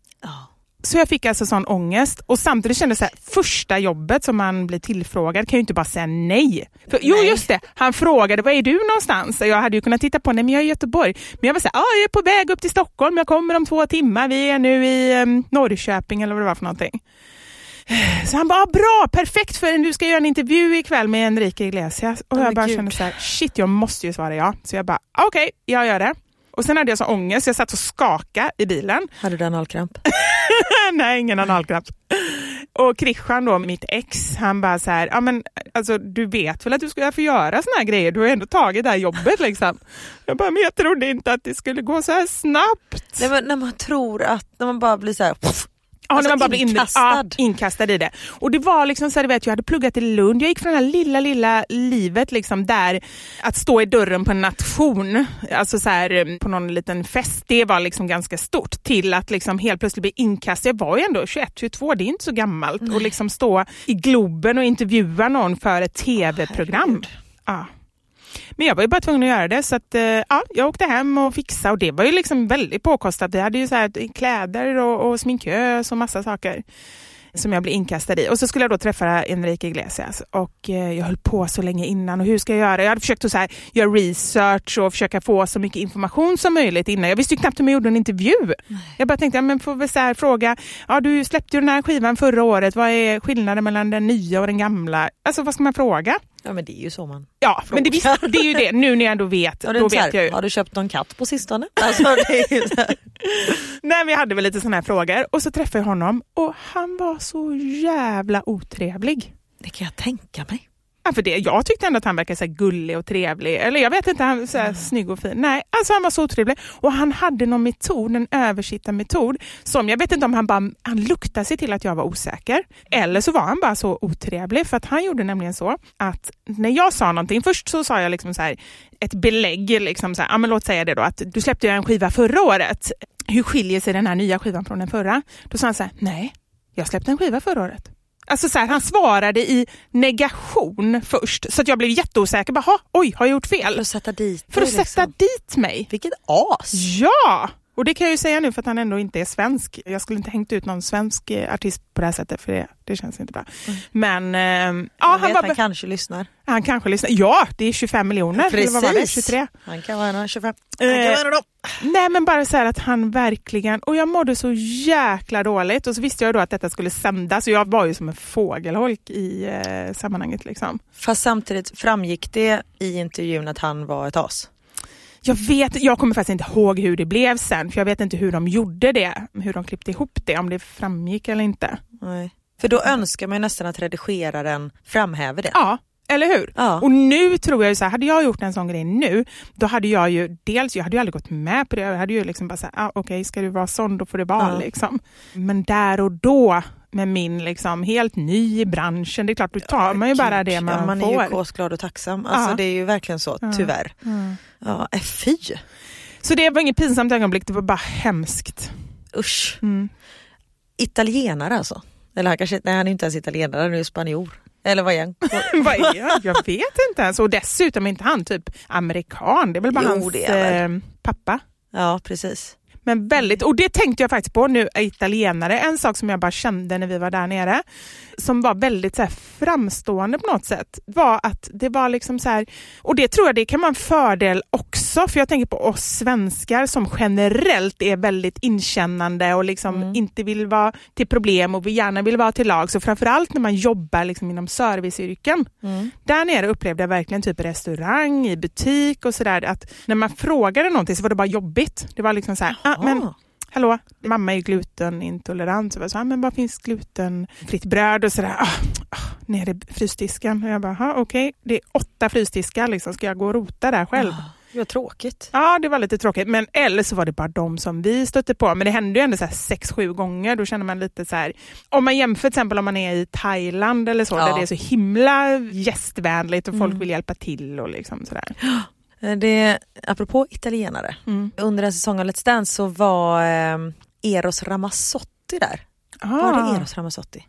Så jag fick alltså sån ångest och samtidigt kände jag första jobbet som man blir tillfrågad kan ju inte bara säga nej. För, jo just det, han frågade var är du någonstans? Jag hade ju kunnat titta på, nej men jag är i Göteborg. Men jag var så här, ah, jag är på väg upp till Stockholm, jag kommer om två timmar, vi är nu i um, Norrköping eller vad det var för någonting. Så han bara, ah, bra, perfekt för du ska göra en intervju ikväll med Enrique Iglesias. Och Åh, jag bara Gud. kände så här, shit jag måste ju svara ja. Så jag bara, okej, jag gör det. Och sen hade jag så ångest, jag satt och skakade i bilen. Hade du analkramp? Nej, ingen analkramp. Och Christian då, mitt ex, han bara så här, ja men alltså du vet väl att du skulle få göra såna här grejer, du har ändå tagit det här jobbet liksom. Jag bara, men jag trodde inte att det skulle gå så här snabbt. Nej, men när man tror att, när man bara blir så här, pff, Ja, Alltså när man bara blir in- inkastad. ja, inkastad i det. Och det var liksom så här, vet, jag hade pluggat i Lund, jag gick från det här lilla, lilla livet liksom där att stå i dörren på en nation, alltså så här, eh, på någon liten fest, det var liksom ganska stort till att liksom helt plötsligt bli inkastad. Jag var ju ändå 21, 22, det är inte så gammalt och liksom stå i Globen och intervjua någon för ett tv-program. Ja. Men jag var ju bara tvungen att göra det så att, eh, ja, jag åkte hem och fixade och det var ju liksom väldigt påkostat. Vi hade ju så här kläder och, och sminkös och massa saker som jag blev inkastad i. Och så skulle jag då träffa Enrique Iglesias och eh, jag höll på så länge innan och hur ska jag göra? Jag hade försökt att så här, göra research och försöka få så mycket information som möjligt innan. Jag visste ju knappt hur man gjorde en intervju. Jag bara tänkte, ja, men får väl så här fråga, ja du släppte ju den här skivan förra året, vad är skillnaden mellan den nya och den gamla? Alltså vad ska man fråga? Ja men det är ju så man Ja, men det, visst, det är ju det nu när jag ändå vet. Då vet här, jag ju. Har du köpt någon katt på sistone? Alltså. Nej, men jag hade väl lite sådana här frågor och så träffade jag honom och han var så jävla otrevlig. Det kan jag tänka mig. Ja, för det, jag tyckte ändå att han verkade så gullig och trevlig. Eller jag vet inte, han var så här snygg och fin. Nej, alltså han var så otrevlig. Och han hade någon metod, en översittarmetod, som jag vet inte om han bara han luktade sig till att jag var osäker. Eller så var han bara så otrevlig. För att han gjorde nämligen så att när jag sa någonting, först så sa jag liksom så här, ett belägg, liksom så här, ja, men låt säga det då, att du släppte en skiva förra året. Hur skiljer sig den här nya skivan från den förra? Då sa han så här, nej, jag släppte en skiva förra året. Alltså så här, han svarade i negation först, så att jag blev jätteosäker. Bara, "Ha, oj, har jag gjort För fel? att sätta dit För att sätta liksom. dit mig. Vilket as! Ja! Och det kan jag ju säga nu för att han ändå inte är svensk. Jag skulle inte hängt ut någon svensk eh, artist på det här sättet för det, det känns inte bra. Men eh, ja, Han, vet, var, han kanske lyssnar. han kanske lyssnar. Ja, det är 25 miljoner. Eller vad var det? 23. Han kan vara en av 25. Eh, Han kan vara en av dem. Nej men bara så här att han verkligen, och jag mådde så jäkla dåligt och så visste jag då att detta skulle sändas och jag var ju som en fågelholk i eh, sammanhanget liksom. Fast samtidigt framgick det i intervjun att han var ett as. Jag vet, jag kommer faktiskt inte ihåg hur det blev sen för jag vet inte hur de gjorde det, hur de klippte ihop det, om det framgick eller inte. Nej. För då önskar man ju nästan att redigeraren framhäver det. Ja, eller hur? Ja. Och nu tror jag ju så här, hade jag gjort en sån grej nu, då hade jag ju dels, jag hade ju aldrig gått med på det, jag hade ju liksom bara såhär, ah, okej ska du vara sån då får det vara Ja. liksom. Men där och då med min liksom helt ny i branschen, det är klart då tar man ju bara det man, ja, man får. är ju kåsglad och tacksam. Alltså Ja. det är ju verkligen så, tyvärr. Ja, äh, fy. Så det var inget pinsamt ögonblick, det var bara hemskt. Usch. Mm. Italienare alltså. Eller han kanske, nej han är inte ens italienare, han är spanjor. Eller vad är han? Vad är jag? Jag vet inte ens. Och dessutom är inte han typ amerikan, det är väl bara Jo, hans eh, pappa. Ja precis. Men väldigt, och det tänkte jag faktiskt på nu, italienare, en sak som jag bara kände när vi var där nere, som var väldigt så här framstående på något sätt, var att det var liksom så här, och det tror jag det kan vara en fördel också, för jag tänker på oss svenskar som generellt är väldigt inkännande och liksom inte vill vara till problem och vi gärna vill vara till lag, så framförallt när man jobbar liksom inom serviceyrken. Där nere upplevde jag verkligen typ restaurang, i butik och sådär att när man frågade någonting så var det bara jobbigt. Det var liksom så här, ah, men hallå, mamma är glutenintolerant. Så jag ah, men vad finns glutenfritt bröd och sådär. Ah, ah, nere i frysdisken. Och jag bara, ah, okej, det är åtta frysdiskar liksom. Ska jag gå och rota där själv? Det var tråkigt. Ja, det var lite tråkigt. Men eller så var det bara de som vi stötte på. Men det hände ju ändå så sex, sju gånger. Då känner man lite så här, om man jämför till exempel om man är i Thailand eller så, Ja. där det är så himla gästvänligt och folk vill hjälpa till och liksom sådär. Eh, Det, apropå italienare, Mm. under en säsong av Let's Dance så var eh, Eros Ramazzotti där. Var Ah. det Eros Ramazzotti?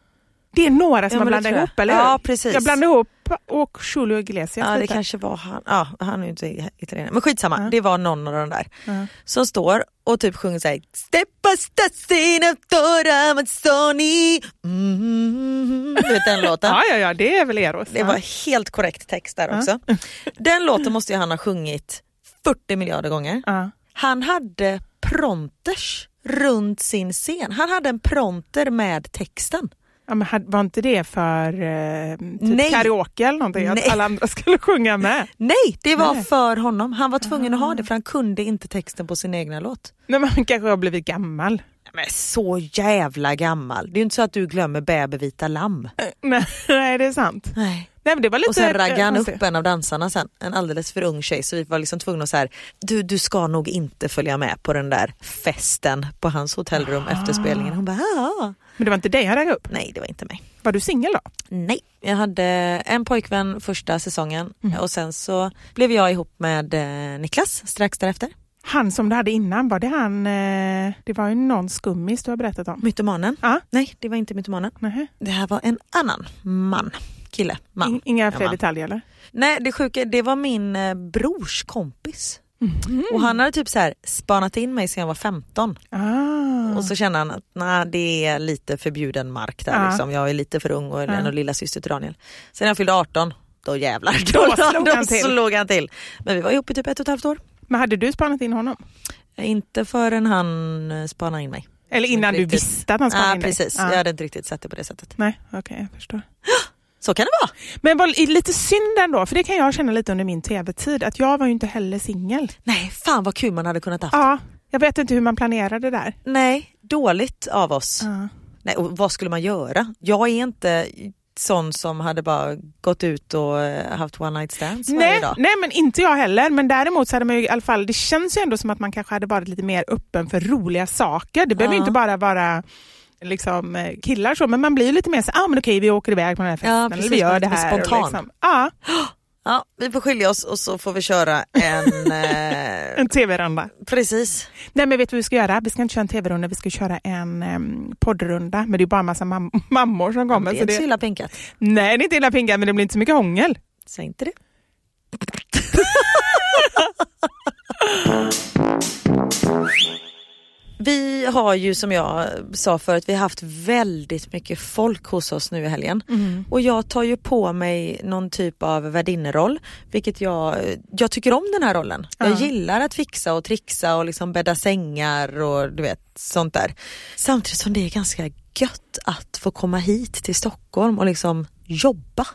Det är några som Ja, har blandat ihop, eller? Ja, precis. Jag blandade ihop och Julio Iglesias Ja det lite. kanske var han, ja han är ju inte italienare. Men skitsamma, Ja. det var någon av de där. Ja. Som står och typ sjunger såhär Steppa stasina tora Mazzoni mm. Du vet den låten? Ja, ja, ja, det är väl Eros. Det var helt korrekt text där också. Den låten måste ju han ha sjungit 40 miljarder gånger. Han hade prompters runt sin scen. Han hade en prompter med texten. Ja, men var inte det för eh, typ Nej. karaoke eller någonting? Nej. Att alla andra skulle sjunga med? Nej, det var Nej. för honom. Han var tvungen att ha det för han kunde inte texten på sin egna låt. Nej, men han kanske har blivit gammal. Men så jävla gammal. Det är ju inte så att du glömmer bäver vita lamm. Nej, nej, det är sant. Nej. Nej, men det var lite och sen raggade han upp en av dansarna sen, en alldeles för ung tjej så vi var liksom tvungna att så här, du, du ska nog inte följa med på den där festen på hans hotellrum efter spelningen. Hon bara ja. Men det var inte dig han raggade upp? Nej det var inte mig. Var du singel då? Nej, jag hade en pojkvän första säsongen Mm. och sen så blev jag ihop med eh, Niklas strax därefter. Han som du hade innan, var det han, eh, det var ju någon skummis du har berättat om. Mytomanen? Ja. Nej det var inte mytomanen. Nähä. Det här var en annan man, kille, man. In- Inga fler detaljer eller? Nej det sjuka, det var min eh, brors kompis. Mhm. Och han hade typ så här spanat in mig sedan jag var 15 Ah. och så kände han att nej, det är lite förbjuden mark där Ja. liksom. Jag är lite för ung och är en lilla syster till Daniel. Sen när jag fyllde 18, då jävlar, Då slog han då till. slog han till. Men vi var ihop i typ ett och ett halvt år. Men hade du spanat in honom? Inte förrän han eh, spanade in mig. Eller innan du visste att han spanade in dig? precis, Ja. jag hade inte riktigt sett det på det sättet. Nej, okej jag förstår. Så kan det vara. Men är lite synd ändå, för det kan jag känna lite under min tv-tid, att jag var ju inte heller singel. Nej, fan vad kul man hade kunnat haft. Ja, jag vet inte hur man planerade det där. Nej, dåligt av oss. Ja. Nej, och vad skulle man göra? Jag är inte sån som hade bara gått ut och eh, haft one night stands Nej, dag. nej, men inte jag heller. Men däremot så hade man ju i alla fall, det känns ju ändå som att man kanske hade varit lite mer öppen för roliga saker. Det behöver ju inte bara vara liksom, eh, killar så, men man blir lite mer så ah, men okej vi åker iväg på den här festen, Ja, eller precis, vi gör det här. spontan. Liksom, ja, Ja, vi får skilja oss och så får vi köra en... eh, en tv-runda. precis. Nej men vet du vad vi ska göra? Vi ska inte köra en tv-runda, vi ska köra en um, poddrunda. Men det är bara en massa mam- mammor som kommer. Det är inte så det... illa pinkat. Nej det är inte illa pinkat men det blir inte så mycket hångel. Säg inte det. Vi har ju som jag sa förut, vi har haft väldigt mycket folk hos oss nu i helgen. Och jag tar ju på mig någon typ av värdinneroll, vilket jag, jag tycker om den här rollen. Jag Ja. gillar att fixa och trixa och liksom bädda sängar och du vet sånt där. Samtidigt som det är ganska gött att få komma hit till Stockholm och liksom jobba.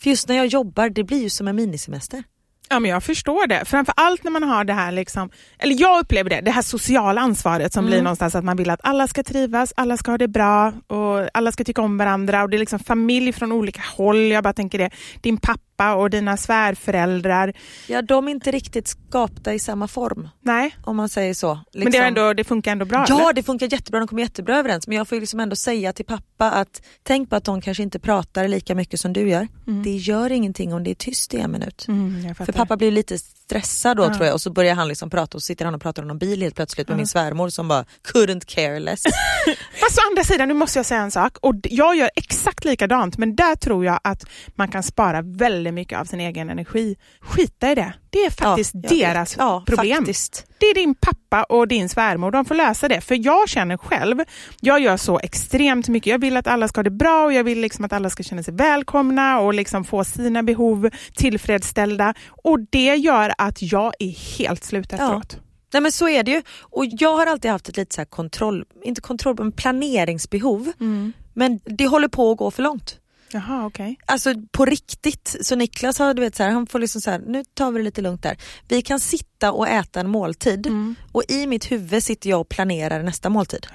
För just när jag jobbar, det blir ju som en minisemester. Ja, men jag förstår det. Framför allt när man har det här, liksom, eller jag upplever det, det här sociala ansvaret som blir någonstans att man vill att alla ska trivas, alla ska ha det bra och alla ska tycka om varandra och det är liksom familj från olika håll. Jag bara tänker det, din pappa och dina svärföräldrar. Ja, de är inte riktigt skapta i samma form Nej, om man säger så. men det, är Liksom- ändå, det funkar ändå bra? Ja eller? det funkar jättebra, de kommer jättebra överens men jag får liksom ändå säga till pappa att tänk på att de kanske inte pratar lika mycket som du gör. Det gör ingenting om det är tyst i en minut. Mm, För pappa blir lite stressad då Ja. tror jag och så börjar han liksom prata och så sitter han och pratar om någon bil helt plötsligt med min svärmor som bara couldn't care less. Fast å andra sidan, nu måste jag säga en sak. Och jag gör exakt likadant, men där tror jag att man kan spara väldigt mycket av sin egen energi. Skita i det. Det är faktiskt Ja, deras ja, problem. Faktiskt. Det är din pappa och din svärmor, de får lösa det. För jag känner själv, jag gör så extremt mycket. Jag vill att alla ska ha det bra och jag vill liksom att alla ska känna sig välkomna och liksom få sina behov tillfredsställda. Och det gör att jag är helt slut efteråt. Nej men så är det ju. Och jag har alltid haft ett lite så kontroll, inte kontroll, men planeringsbehov. Mm. Men det håller på att gå för långt. Jaha, okej. Alltså på riktigt. Så Niklas har, du vet så här, han får liksom så här, nu tar vi det lite lugnt där. Vi kan sitta och äta en måltid och i mitt huvud sitter jag och planerar nästa måltid.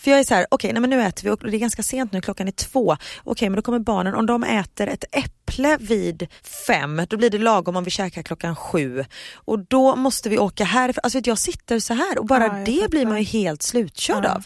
För jag är så här, okej men nu äter vi och det är ganska sent nu, klockan är två. Okej men då kommer barnen, om de äter ett äpple vid fem, då blir det lagom om vi käkar klockan sju. Och då måste vi åka här. Alltså jag sitter så här och bara Ja, det blir man ju helt slutkörd Ja. av.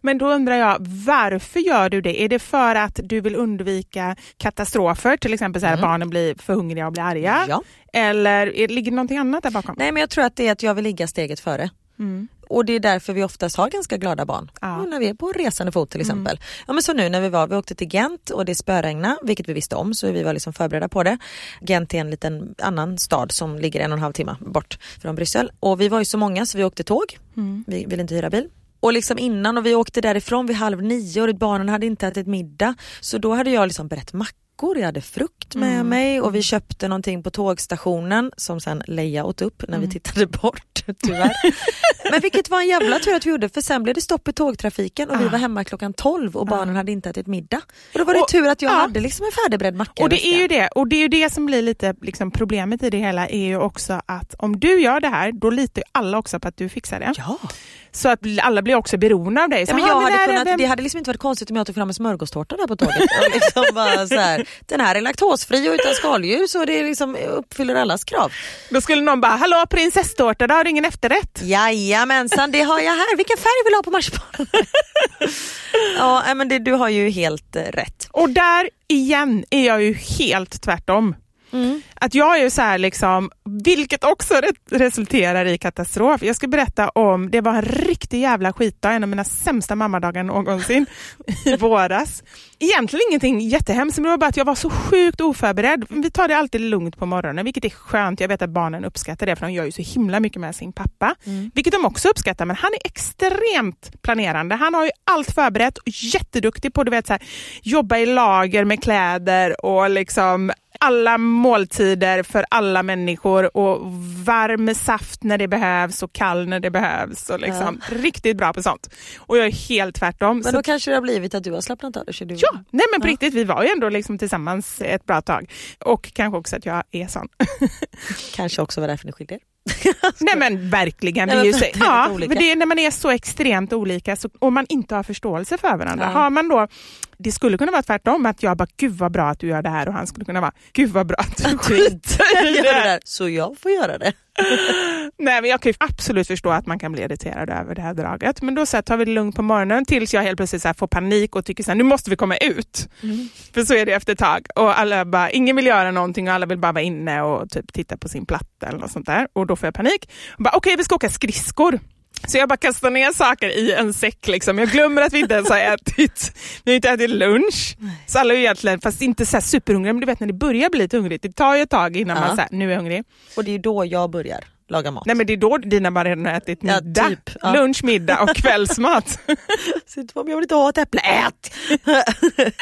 Men då undrar jag, varför gör du det? Är det för att du vill undvika katastrofer, till exempel så här, barnen blir för hungriga och blir arga? Mm. Ja. Eller ligger det någonting annat där bakom? Nej men jag tror att det är att jag vill ligga steget före. Mm. Och det är därför vi oftast har ganska glada barn. Ja. Mm. När vi är på resande fot till exempel. Ja men så nu när vi var, vi åkte till Gent och det spöregnade, vilket vi visste om så vi var liksom förberedda på det. Gent är en liten annan stad som ligger en och en halv timme bort från Bryssel. Och vi var ju så många så vi åkte tåg, Mm. vi ville inte hyra bil. Och liksom innan och vi åkte därifrån vid halv nio och barnen hade inte ätit middag. Så då hade jag liksom berett mackor, jag hade frukt med Mm. mig och vi köpte någonting på tågstationen som sen Leia åt upp när vi Mm. tittade bort tyvärr. Men vilket var en jävla tur att vi gjorde för sen blev det stopp i tågtrafiken och vi Ah. var hemma klockan 12 och barnen hade inte ätit middag. Och då var det Och- tur att jag ja. hade liksom en färdigbredd macka Och det är ju det, och det är ju det som blir lite liksom, problemet i det hela är ju också att om du gör det här, då litar ju alla också på att du fixar det. Ja. Så att alla blir också beroende av dig. Så, Ja, men "Jaha, jag hade kunnat, det- det hade liksom inte varit konstigt om jag tog fram en smörgåstårta där på tåget. Och liksom bara så här, den här är laktosfri och utan skaldjur så det liksom uppfyller allas krav. Då skulle någon bara, hallå prinsesstårta, då har du ingen efterrätt? Jajamensan, det har jag här. Vilken färg vill du ha på marsipanen? ja, men det, du har ju helt eh, rätt. Och där igen är jag ju helt tvärtom. Att jag är så här liksom, vilket också re- resulterar i katastrof. Jag ska berätta om, det var en riktig jävla skitdag, en av mina sämsta mammadagar någonsin i våras. Egentligen ingenting jättehemskt, men det var bara att jag var så sjukt oförberedd. Vi tar det alltid lugnt på morgonen, vilket är skönt. Jag vet att barnen uppskattar det, för de gör ju så himla mycket med sin pappa. Vilket de också uppskattar, men han är extremt planerande. Han har ju allt förberett och jätteduktig på att jobba i lager med kläder och liksom alla måltider för alla människor och varm saft när det behövs och kall när det behövs. Och liksom, Riktigt bra på sånt. Och jag är helt tvärtom. Men Så- då kanske det har blivit att du har slappnat av så Du... Ja, nej men på riktigt, vi var ju ändå liksom tillsammans ett bra tag. Och kanske också att jag är sån. Kanske också var därför ni skilde er. Nej men verkligen. Vi ju så, ja, olika. men det är när man är så extremt olika så, och man inte har förståelse för varandra. Ja. Har man då, det skulle kunna vara tvärtom, att jag bara gud vad bra att du gör det här och han skulle kunna vara gud vad bra att du skiter i Gör det där, så jag får göra det. Nej, men jag kan ju absolut förstå att man kan bli irriterad över det här draget. Men då så här, tar vi det lugnt på morgonen tills jag helt plötsligt så får panik och tycker så här, nu måste vi komma ut. För så är det efter ett tag. Och alla bara, ingen vill göra någonting och alla vill bara vara inne och typ titta på sin platta eller något sånt där. Och då får jag panik. Okej, vi ska åka skridskor. Så jag bara kastar ner saker i en säck. Liksom. Jag glömmer att vi inte ens har ätit. Vi har inte ätit lunch. Så alla är egentligen, fast inte så här superhungriga, men du vet när det börjar bli lite hungrigt. Det tar ju ett tag innan Ja. man säger nu är jag hungrig. Och det är då jag börjar laga mat. Nej men det är då dina bara redan har ätit Ja, middag. typ, ja. Lunch, middag och kvällsmat. Sitt jag vill inte ha ett äpple, ät!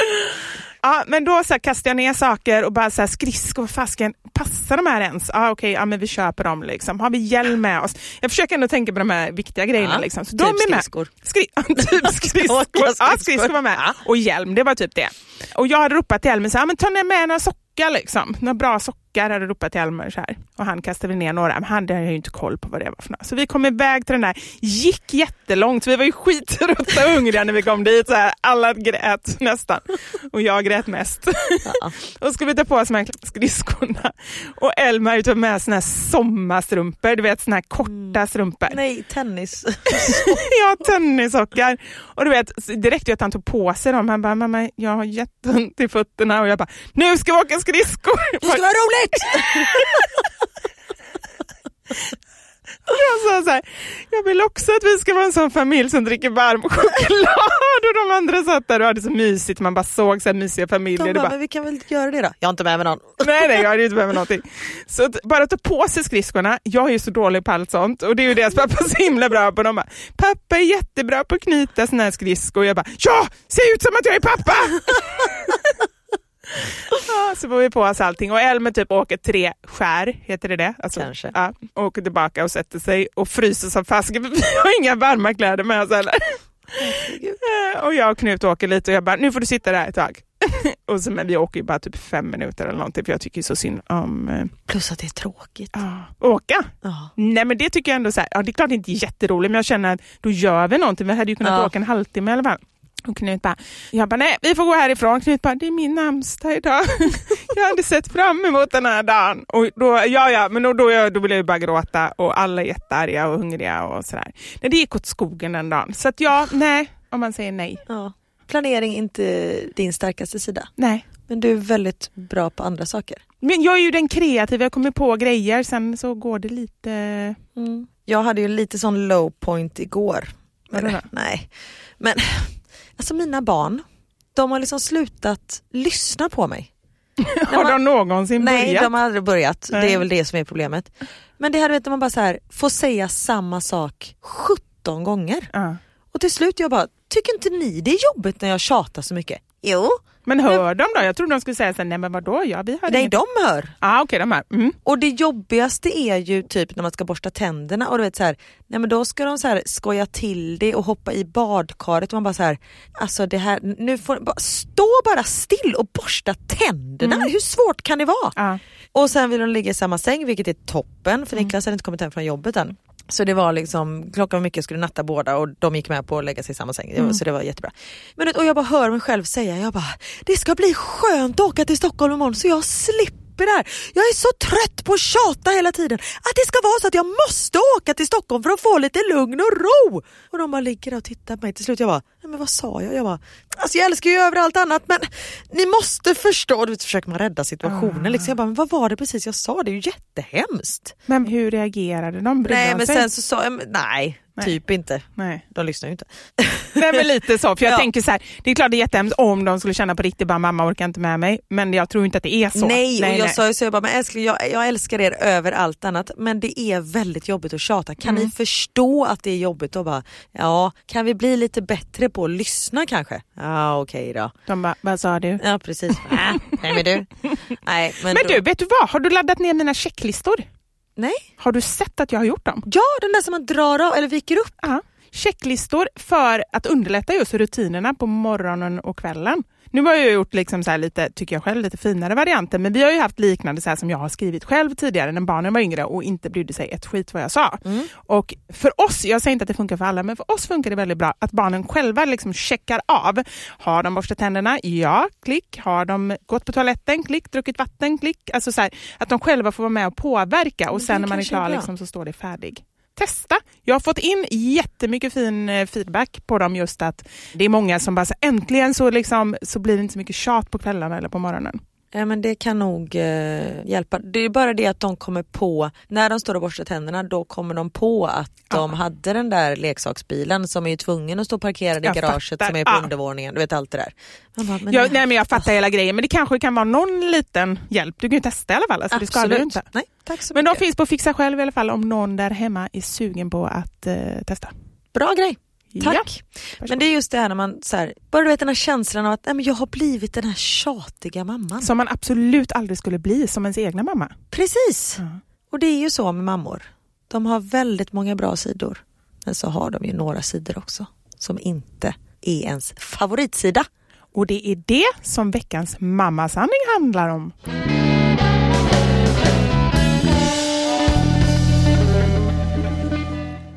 ja, men då så här, kastar jag ner saker och bara så här, skridskor, fasken, passar de här ens? Ja okej, ja, men vi köper dem. Liksom. Har vi hjälm med oss? Jag försöker ändå tänka på de här viktiga grejerna. Ja, liksom. så typ de är med. skridskor. Skri typ skridskor. Ja, skridskor var med. Och hjälm, det var typ det. Och jag hade ropat till Elmer så här, men ta med några sockar liksom. Några bra sockar hade ropat till Elmer så här. Och han kastade ner några, men han hade ju inte koll på vad det var för några. Så vi kom iväg till den där, gick jättelångt, vi var ju och hungriga när vi kom dit. Så här. Alla grät nästan. Och jag grät mest. och skulle vi ta på oss de här skridskorna. Och Elmer tog med såna här sommarstrumpor, du vet såna här korta strumpor. Nej, tennis. Ja, tennissockar. Och du vet, ju att han tog på sig dem. Han bara, mamma jag har jätteont i fötterna. Och jag bara, nu ska vi åka skridskor. Det ska vara roligt! Jag sa så här, jag vill också att vi ska vara en sån familj som dricker varm choklad. Och de andra satt där och hade så mysigt. Man bara såg så här mysiga familjer. De bara, bara, men vi kan väl göra det då? Jag har inte med mig någon. Nej, nej, jag hade inte med mig någonting. Så att bara ta på sig skridskorna, jag är ju så dålig på allt sånt och det är ju deras pappa så himla bra på. De bara, pappa är jättebra på att knyta såna här skridskor. Jag bara, ja, ser ut som att jag är pappa! ja, så får vi på oss allting och Elmer typ åker tre skär, heter det det? Alltså, Kanske. Ja, åker tillbaka och sätter sig och fryser som fasken. Vi har inga varma kläder med oss heller. Eh, och jag och Knut åker lite och jag bara, nu får du sitta där ett tag. och så, men vi åker ju bara typ fem minuter eller någonting för jag tycker så synd om eh, Plus att det är tråkigt. ja, åka. Ja. Nej men det tycker jag ändå så här, ja det är klart det inte är jätteroligt men jag känner att då gör vi någonting. Vi hade ju kunnat Ja. åka en halvtimme i alla fall. Och Knut bara, jag bara nej vi får gå härifrån. Knut bara, det är min namnsdag idag. jag hade sett fram emot den här dagen. Och då, ja ja, men då, då, då vill jag bara gråta och alla är jättearga och hungriga och sådär. Nej, det gick åt skogen den dagen. Så att ja, nej, om man säger nej. Ja. Planering är inte din starkaste sida. Nej. Men du är väldigt bra på andra saker. Men jag är ju den kreativa, jag kommer på grejer, sen så går det lite... Mm. Jag hade ju lite sån low point igår. Då? nej. Men alltså mina barn, de har liksom slutat lyssna på mig. Har de någonsin Nej, börjat? de har aldrig börjat. Nej. Det är väl det som är problemet. Men det här vet när man bara så här, får säga samma sak 17 gånger. Ja. Och till slut jag bara, tycker inte ni det är jobbigt när jag tjatar så mycket? Jo. Men hör de då? Jag trodde de skulle säga så här, nej men vadå, ja, vi har Nej, inget- de hör. Ah, okej, de här. Mm. Och det jobbigaste är ju typ när man ska borsta tänderna och du vet så här, nej men då ska de så här skoja till det och hoppa i badkaret och man bara så här, alltså det här, nu får bara, stå bara still och borsta tänderna, hur svårt kan det vara? Ja. Och sen vill de ligga i samma säng vilket är toppen för Niklas hade inte kommit hem från jobbet än. Så det var liksom, klockan var mycket, jag skulle natta båda och de gick med på att lägga sig i samma säng. Mm. Så det var jättebra. Men, och jag bara hör mig själv säga, jag bara, det ska bli skönt att åka till Stockholm imorgon så jag slipper det här. Jag är så trött på att tjata hela tiden. Att det ska vara så att jag måste åka till Stockholm för att få lite lugn och ro. Och de bara ligger och tittar på mig. Till slut jag bara, men vad sa jag? Jag bara, alltså jag älskar ju över allt annat men ni måste förstå. Du försöker man rädda situationen. Liksom. Jag bara, men vad var det precis jag sa? Det är ju jättehemskt. Men hur reagerade de? Brydde Nej men sen så sa jag, nej, Nej. typ inte. Nej. De lyssnar ju inte. Nej men lite så, för jag Ja. tänker så här, det är klart det är jättehemskt om de skulle känna på riktigt bara mamma orkar inte med mig, men jag tror inte att det är så. Nej, och jag sa ju så, jag bara, men älskling jag, jag älskar er över allt annat men det är väldigt jobbigt att tjata. Kan Mm. ni förstå att det är jobbigt och bara, ja kan vi bli lite bättre på att lyssna kanske? Ja okej då. De bara, vad sa du? Ja precis. Äh, nej men du. Nej, men Men då, du, vet du vad? Har du laddat ner mina checklistor? Nej. Har du sett att jag har gjort dem? Ja den där som man drar av eller viker upp. Ja. Checklistor för att underlätta just rutinerna på morgonen och kvällen. Nu har jag gjort liksom så lite, tycker jag själv, lite finare varianter men vi har ju haft liknande så som jag har skrivit själv tidigare när barnen var yngre och inte brydde sig ett skit vad jag sa. Och för oss, jag säger inte att det funkar för alla, men för oss funkar det väldigt bra att barnen själva liksom checkar av. Har de borstat tänderna? Ja, klick. Har de gått på toaletten? Klick. Druckit vatten? Klick. Alltså så här, att de själva får vara med och påverka och sen när man är är klar bra. liksom, så står det färdig. Testa! Jag har fått in jättemycket fin eh, feedback på dem just att det är många som bara så, äntligen så, liksom, så blir det inte så mycket tjat på kvällarna eller på morgonen. Ja men det kan nog eh, hjälpa. Det är bara det att de kommer på, när de står och borstar tänderna då kommer de på att de hade den där leksaksbilen som är tvungen att stå parkerad i Jag garaget fattar. som är på Ja. undervåningen. Du vet allt det där. Bara, men Jag, nej. men jag fattar hela grejen men det kanske kan vara någon liten hjälp. Du kan ju testa i alla fall. Alltså, det Absolut. inte. Nej, tack så Men de mycket. finns på Fixa själv i alla fall om någon där hemma är sugen på att eh, testa. Bra grej. Tack. Ja. Men det är just det här när man, så här, bara du vet den här känslan av att nej, men jag har blivit den här tjatiga mamman. Som man absolut aldrig skulle bli som ens egna mamma. Precis. Ja. Och det är ju så med mammor. De har väldigt många bra sidor. Men så har de ju några sidor också som inte är ens favoritsida. Och det är det som veckans mammasanning handlar om.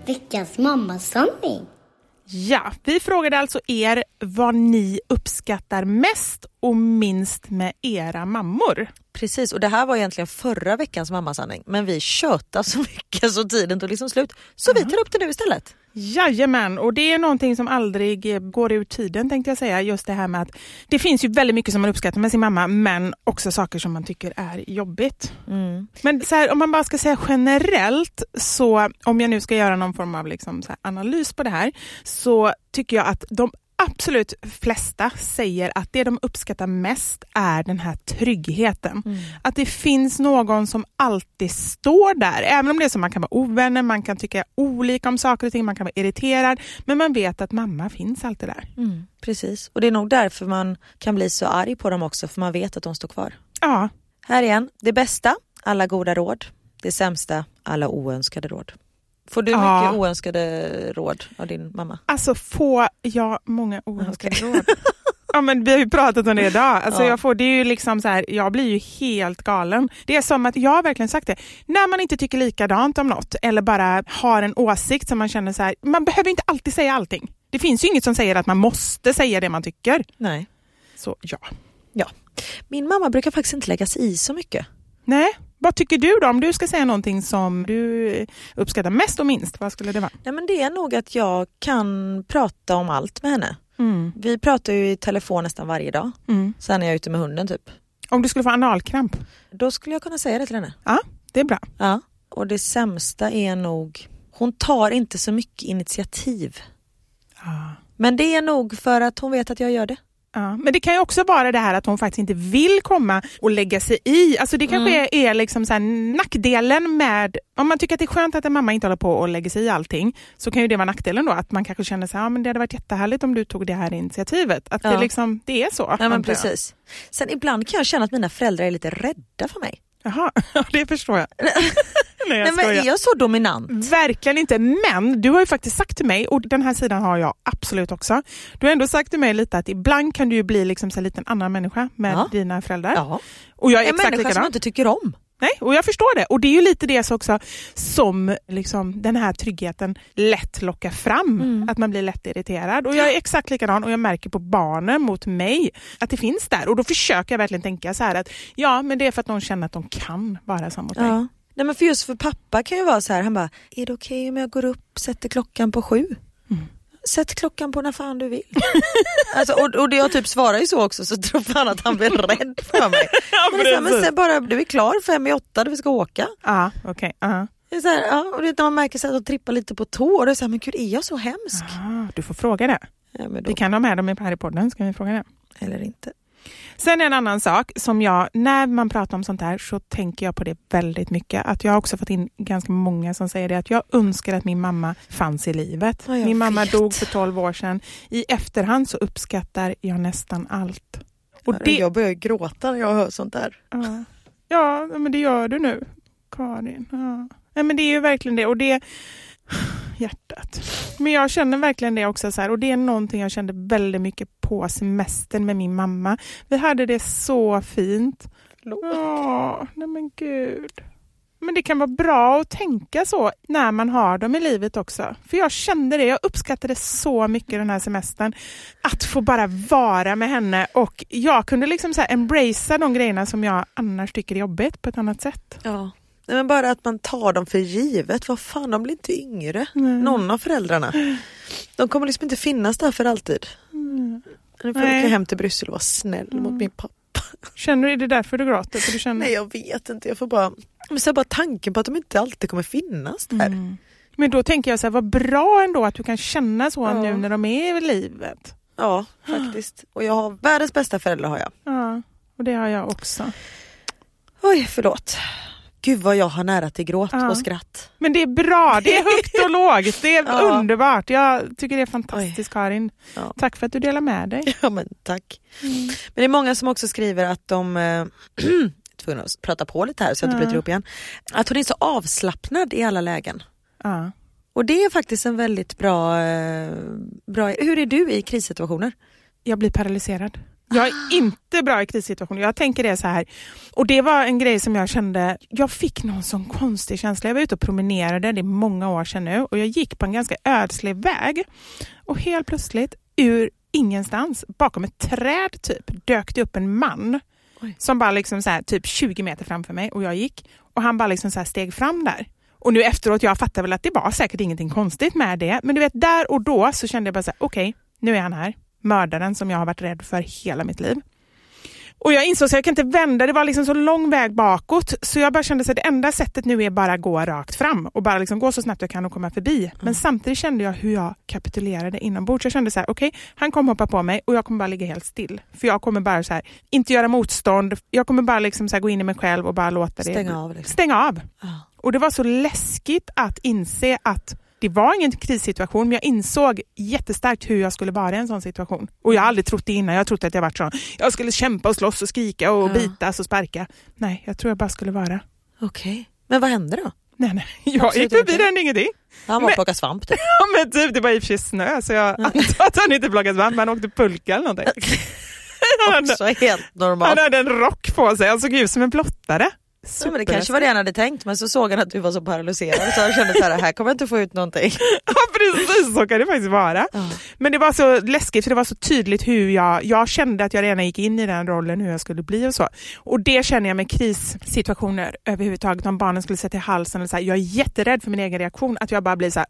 Veckans mammasanning. Ja, vi frågade alltså er vad ni uppskattar mest och minst med era mammor. Precis, och det här var egentligen förra veckans mammasanning. Men vi tjötade så mycket så tiden tog liksom slut. Så vi tar upp det nu istället. Jajamän, och det är någonting som aldrig eh, går ur tiden tänkte jag säga. Just det här med att det finns ju väldigt mycket som man uppskattar med sin mamma men också saker som man tycker är jobbigt. Men så här, om man bara ska säga generellt, så om jag nu ska göra någon form av liksom analys på det här, så tycker jag att de absolut flesta säger att det de uppskattar mest är den här tryggheten. Att det finns någon som alltid står där, även om det är så man kan vara ovänner, man kan tycka olika om saker och ting, man kan vara irriterad, men man vet att mamma finns alltid där. Precis, och det är nog därför man kan bli så arg på dem också, för man vet att de står kvar. Ja, Här igen, det bästa, alla goda råd. Det sämsta, alla oönskade råd. Får du Ja. mycket oönskade råd av din mamma? Alltså får jag många oönskade Okej. råd? Ja, men vi har ju pratat om det idag. Alltså, Ja. jag, får, det är ju liksom så här, jag blir ju helt galen. Det är som att, jag har verkligen sagt det, när man inte tycker likadant om något eller bara har en åsikt som man känner så här, man behöver inte alltid säga allting. Det finns ju inget som säger att man måste säga det man tycker. Nej. Så ja. Ja. Min mamma brukar faktiskt inte lägga sig i så mycket. Nej, vad tycker du då? Om du ska säga någonting som du uppskattar mest och minst, vad skulle det vara? Nej, men det är nog att jag kan prata om allt med henne. Mm. Vi pratar ju i telefon nästan varje dag. Mm. Sen är jag ute med hunden typ. Om du skulle få analkramp? Då skulle jag kunna säga det till henne. Ja, det är bra. Ja. Och det sämsta är nog, hon tar inte så mycket initiativ. Ja. Men det är nog för att hon vet att jag gör det. Ja, men det kan ju också vara det här att hon faktiskt inte vill komma och lägga sig i. Alltså det kanske Mm. är liksom så nackdelen med, om man tycker att det är skönt att en mamma inte håller på och lägger sig i allting, så kan ju det vara nackdelen då, att man kanske känner så här, ja, men det hade varit jättehärligt om du tog det här initiativet. Att det, Ja. liksom, det är så. Ja, men jag. precis. Sen ibland kan jag känna att mina föräldrar är lite rädda för mig. Jaha, ja, det förstår jag. Nej, jag Nej, men är jag så dominant? Verkligen inte, men du har ju faktiskt sagt till mig, och den här sidan har jag absolut också, du har ändå sagt till mig lite att ibland kan du ju bli liksom så en annan människa med Ja. dina föräldrar. Ja. Och jag är En exakt människa som likadan. jag inte tycker om. Nej, och jag förstår det. Och det är ju lite det också som liksom, den här tryggheten lätt lockar fram. Mm. Att man blir lätt irriterad. Och jag är exakt likadan och jag märker på barnen mot mig att det finns där. Och då försöker jag verkligen tänka så här att ja, men det är för att de känner att de kan vara så mot mig. Ja. Nej men för just för pappa kan ju vara så här, han bara, är det okej om jag går upp, sätter klockan på sju? Mm. Sätt klockan på när fan du vill. alltså, och, och jag typ svarar ju så också så tror fan att han blir rädd för mig. men, är så här, men sen bara, du är klar fem i åtta, vi ska åka. Ja, okej. ja. Det är så här, ja, och det man märker så att de trippar lite på tå och det är så här, men gud är jag så hemsk? Ah, du får fråga det. Ja, men då, Vi kan ha med dem här i podden. Ska vi fråga det? Eller inte. Sen en annan sak som jag, när man pratar om sånt här så tänker jag på det väldigt mycket. Att jag har också fått in ganska många som säger det att jag önskar att min mamma fanns i livet. Ja, min mamma vet. dog för 12 år sedan. I efterhand så uppskattar jag nästan allt. Och det, Jag börjar gråta när jag hör sånt där. ja, ja, men det gör du nu, Karin. Ja. Nej, men det är ju verkligen det. Och det hjärtat. Men jag känner verkligen det också så här, och det är någonting jag kände väldigt mycket på semestern med min mamma. Vi hade det så fint. Ja, nej men gud. Men det kan vara bra att tänka så när man har dem i livet också. För jag kände det, jag uppskattade så mycket den här semestern. Att få bara vara med henne och jag kunde liksom så här embracea de grejerna som jag annars tycker är jobbigt på ett annat sätt. Ja. Nej, men bara att man tar dem för givet. Vad fan, de blir inte yngre. Nej. Någon av föräldrarna. De kommer liksom inte finnas där för alltid. Nu får jag åka hem till Bryssel och vara snäll mot min pappa. Känner du, är det därför du gråter? För du känner... Nej jag vet inte, jag får bara, men så bara tanken på att de inte alltid kommer finnas där. Mm. Men då tänker jag så här, vad bra ändå att du kan känna så Ja. nu när de är i livet. Ja faktiskt. Och jag har världens bästa föräldrar har jag. Ja, och det har jag också. Oj förlåt. Gud vad jag har nära till gråt Ja. och skratt. Men det är bra, det är högt och lågt, det är Ja. underbart. Jag tycker det är fantastiskt Karin. Ja. Tack för att du delar med dig. Ja men tack. Men det är många som också skriver att de eh, tvungna att prata på lite här så jag inte bryter ihop igen. Att hon är så avslappnad i alla lägen. Ja. Och det är faktiskt en väldigt bra, eh, bra... Hur är du i krissituationer? Jag blir paralyserad. Jag är inte bra i krissituationer. Jag tänker det så här. Och det var en grej som jag kände, jag fick någon sån konstig känsla. Jag var ute och promenerade, det är många år sedan nu, och jag gick på en ganska ödslig väg. Och helt plötsligt, ur ingenstans, bakom ett träd typ, dök det upp en man. Oj. Som bara liksom så här, typ 20 meter framför mig och jag gick. Och han bara liksom så här steg fram där. Och nu efteråt, jag fattar väl att det var säkert ingenting konstigt med det. Men du vet, där och då så kände jag bara så här, okej, nu är han här. Mördaren som jag har varit rädd för hela mitt liv. Och jag insåg att jag kan inte vända, det var liksom så lång väg bakåt. Så jag bara kände att det enda sättet nu är bara gå rakt fram och bara liksom gå så snabbt jag kan och komma förbi. Men samtidigt kände jag hur jag kapitulerade inombords. Jag kände så här, okej, han kommer hoppa på mig och jag kommer bara ligga helt still. För jag kommer bara så här, inte göra motstånd. Jag kommer bara liksom så gå in i mig själv och bara låta det... Stänga av, liksom. Stänga av. Ja. Och det var så läskigt att inse att det var ingen krissituation, men jag insåg jättestarkt hur jag skulle vara i en sån situation. Och jag har aldrig trott det innan. Jag trott att jag varit sån, jag skulle kämpa och slåss och skrika och Ja. bitas och sparka. Nej, jag tror jag bara skulle vara. Okej. Men vad hände då? Nej, nej. Jag Absolut gick förbi inte. den, ingenting. Han var Men- plocka svamp typ. Ja, men typ, det var i och för sig snö, så jag antar att han inte plockat svamp, men han åkte pulka eller någonting. han, hade, Också helt normalt. han hade en rock på sig, han såg ut som en blottare. Ja, men det kanske var det han hade tänkt men så såg han att du var så paralyserad så han kände så här, här kommer jag inte få ut någonting. Ja precis, så kan det faktiskt vara. Ja. Men det var så läskigt för det var så tydligt hur jag, jag kände att jag redan gick in i den rollen hur jag skulle bli och så. Och det känner jag med krissituationer överhuvudtaget, om barnen skulle sätta i halsen eller så här, jag är jätterädd för min egen reaktion, att jag bara blir så här,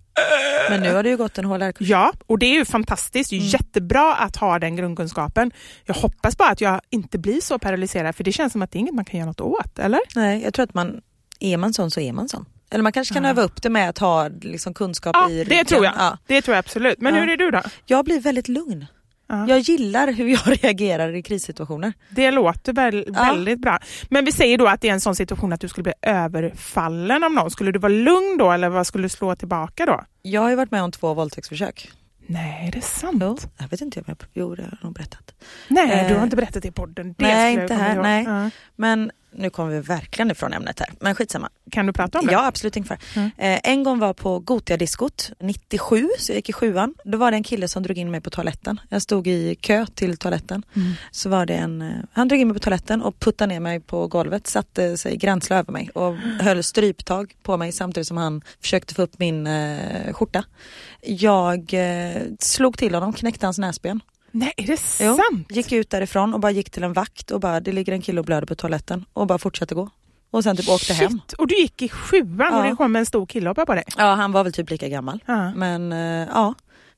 Men nu har du ju gått en HLR-kurs. ja, och det är ju fantastiskt, är jättebra att ha den grundkunskapen. Jag hoppas bara att jag inte blir så paralyserad, för det känns som att det är inget man kan göra något åt, eller? Nej, jag tror att man, är man sån så är man sån. Eller man kanske kan Ja. öva upp det med att ha liksom, kunskap Ja, i det ryggen. tror jag. Ja. Det tror jag absolut. Men Ja. hur är du då? Jag blir väldigt lugn. Ja. Jag gillar hur jag reagerar i krissituationer. Det låter väl, Ja. väldigt bra. Men vi säger då att det är en sån situation att du skulle bli överfallen av någon. Skulle du vara lugn då eller vad skulle du slå tillbaka då? Jag har ju varit med om två våldtäktsförsök. Nej, det är sant. Jag vet inte om jag jo, det har jag nog berättat. Nej, du har Eh, inte berättat det i podden. Det nej, inte här, nej. Ja. Men nu kommer vi verkligen ifrån ämnet här, men skitsamma. Kan du prata om det? Ja absolut, för. Mm. Eh, en gång var på Gotia-diskot 97, så jag gick i sjuan. Då var det en kille som drog in mig på toaletten. Jag stod i kö till toaletten. Mm. Så var det en, eh, han drog in mig på toaletten och puttade ner mig på golvet, satte sig gränsle över mig och höll stryptag på mig samtidigt som han försökte få upp min eh, skjorta. Jag eh, slog till honom, knäckte hans näsben. Nej, är det Jo, sant? gick ut därifrån och bara gick till en vakt och bara det ligger en kille och blöder på toaletten och bara fortsatte gå. Och sen typ åkte hem. Shit, och du gick i sjuan och Ja. det kom en stor kille och på dig? Ja han var väl typ lika gammal. Ja. Men eh, ja,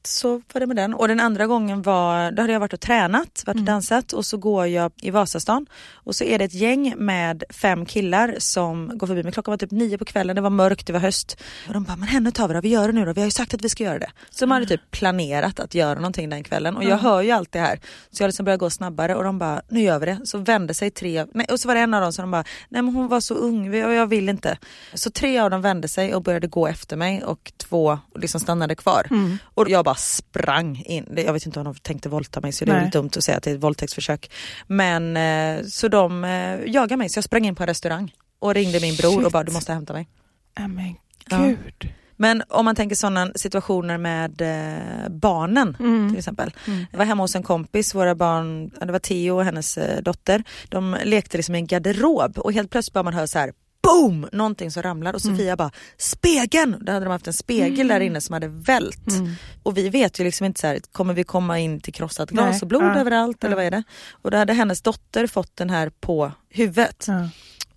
så var det med den. Och den andra gången var, då hade jag varit och tränat, varit och dansat och så går jag i Vasastan och så är det ett gäng med fem killar som går förbi mig. Klockan var typ nio på kvällen, det var mörkt, det var höst. Och de bara, men henne tar vi då, vi gör det nu då, vi har ju sagt att vi ska göra det. Så de hade typ planerat att göra någonting den kvällen och jag hör ju allt det här. Så jag liksom börjar gå snabbare och de bara, nu gör vi det. Så vände sig tre, nej, och så var det en av dem som de bara, nej men hon var så ung och jag vill inte. Så tre av dem vände sig och började gå efter mig och två liksom stannade kvar. Och jag bara sprang in. Jag vet inte om de tänkte våldta mig så det är Nej. väl dumt att säga att det är ett våldtäktsförsök. Men eh, så de eh, jagade mig så jag sprang in på en restaurang och ringde min bror Shit. och bara du måste hämta mig. Nej men Ja. gud. Men om man tänker sådana situationer med eh, barnen Mm. till exempel. Jag var hemma hos en kompis, våra barn, ja, det var Theo och hennes eh, dotter. De lekte liksom i en garderob och helt plötsligt bara man hör så här boom! Någonting som ramlar och Sofia bara spegeln! Då hade de haft en spegel där inne som hade vält. Och vi vet ju liksom inte så här, kommer vi komma in till krossat glas och blod Ja. överallt eller Ja. vad är det? Och då hade hennes dotter fått den här på huvudet. Ja.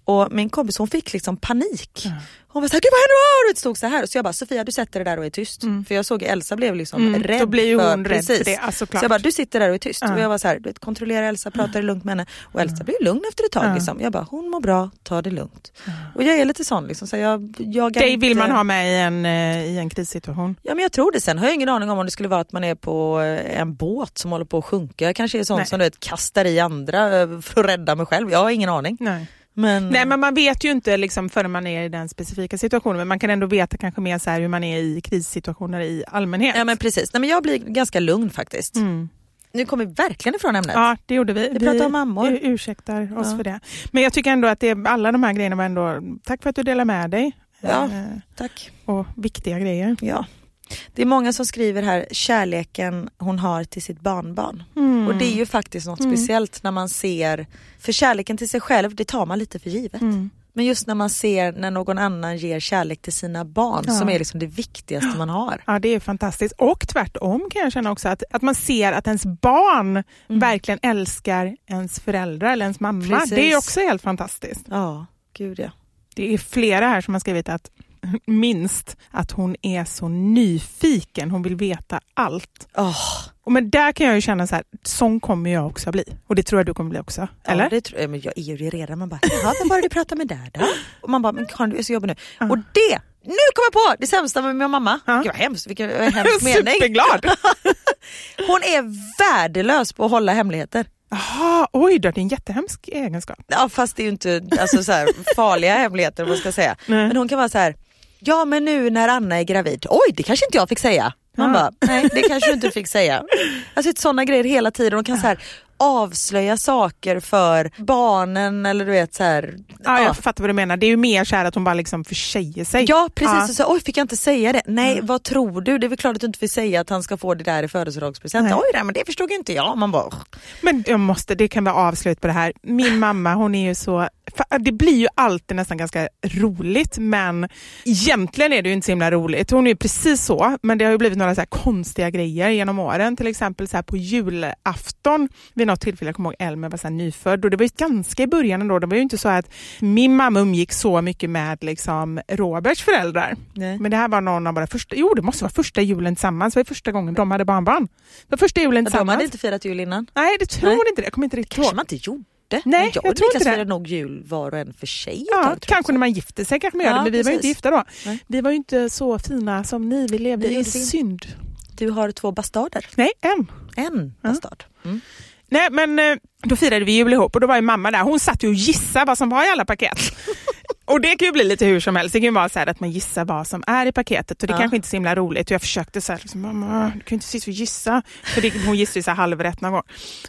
Och min kompis hon fick liksom panik. Hon var såhär, gud vad händer? Och det stod så här. Så jag bara, Sofia du sätter det där och är tyst. För jag såg Elsa blev liksom Mm, rädd. då blir ju för, hon rädd för precis. det, ja, såklart. så jag bara, du sitter där och är tyst. Och jag var så här, du vet, kontrollera Elsa, prata lugnt med henne. Och Elsa blev lugn efter ett tag. Liksom. Jag bara, hon mår bra, ta det lugnt. Och jag är lite sån, liksom, så jag jagar Dig vill inte- man ha med i en, eh, i en krissituation. Ja men jag tror det. Sen har jag ingen aning om om det skulle vara att man är på eh, en båt som håller på att sjunka. Jag kanske är sån Nej. som du vet, kastar i andra eh, för att rädda mig själv. Jag har ingen aning. Nej. Men, Nej men man vet ju inte liksom förrän man är i den specifika situationen men man kan ändå veta kanske mer så hur man är i krissituationer i allmänhet. Ja men precis. Nej, men jag blir ganska lugn faktiskt. Mm. Nu kommer vi verkligen ifrån ämnet. Ja det gjorde vi. Vi pratar om mammor. ursäktar oss Ja. för det. Men jag tycker ändå att det, alla de här grejerna var ändå, tack för att du delar med dig. Ja. Eh, Tack. och viktiga grejer. Ja. Det är många som skriver här kärleken hon har till sitt barnbarn. Mm. Och det är ju faktiskt något speciellt när man ser, för kärleken till sig själv det tar man lite för givet. Mm. Men just när man ser när någon annan ger kärlek till sina barn Ja. som är liksom det viktigaste man har. Ja det är fantastiskt. Och tvärtom kan jag känna också att, att man ser att ens barn verkligen älskar ens föräldrar eller ens mamma. Precis. Det är också helt fantastiskt. Ja, gud ja. Det är flera här som har skrivit att minst att hon är så nyfiken, hon vill veta allt. Åh, Och men där kan jag ju känna så här, sån kommer jag också bli. Och det tror jag du kommer bli också. Eller? Ja, det tror jag, men jag är ju det redan. Man bara, ja, vem var det du pratade med där då? Och man bara, men Karin du är så jobbig nu. Ja. Och det, nu kom jag på det sämsta med min mamma. Ja. Gud vad hemskt, vilken hemsk mening. Superglad! Hon är värdelös på att hålla hemligheter. Jaha, oj då, det är en jättehemsk egenskap. Ja fast det är ju inte alltså, så här, farliga hemligheter om man ska säga. Nej. Men hon kan vara så här, ja men nu när Anna är gravid, oj det kanske inte jag fick säga. Man Ja. bara, nej det kanske du inte fick säga. Alltså sådana grejer hela tiden, hon kan så här avslöja saker för barnen eller du vet så här. Ja, jag fattar vad du menar. Det är ju mer så att hon bara liksom försäger sig. Ja precis, Ja. Och så, oj fick jag inte säga det? Nej vad tror du? Det är väl klart att du inte vill säga att han ska få det där i födelsedagspresent. Oj nej, men det förstod inte jag. Man bara. Men jag måste, det kan vara avslut på det här. Min mamma hon är ju så, det blir ju alltid nästan ganska roligt men egentligen är det ju inte så himla roligt. Hon är ju precis så men det har ju blivit några så konstiga grejer genom åren. Till exempel så på julafton vid något tillfälle, jag kommer ihåg Elmer var så nyfödd och det var ju ganska i början ändå. Det var ju inte så att min mamma umgick så mycket med liksom Roberts föräldrar. nej. Men det här var någon av våra första, jo det måste vara första julen tillsammans. Det var första gången de hade barnbarn. Det var första julen De tillsammans. hade inte firat jul innan. Nej det tror Nej. inte det. Jag kommer inte riktigt kanske ihåg. man inte gjorde. Nej, men jag, jag tror inte det. firade nog jul var och en för sig. Ja, kanske när man gifter sig kanske man gör Ja, det, men vi var ju inte precis. gifta då. Nej. Vi var ju inte så fina som ni, vi levde Vi i synd. Du har två bastarder. Nej, en. En bastard. Mm. Nej, men eh, då firade vi jul ihop och då var ju mamma där. Hon satt ju och gissade vad som var i alla paket. Och det kan ju bli lite hur som helst. Det kan ju vara så att man gissar vad som är i paketet och det Ja. kanske inte är så himla roligt. Och jag försökte så här, liksom, mamma, du kan ju inte sitta och gissa. För det, hon gissade ju så här halvrätt någon gång.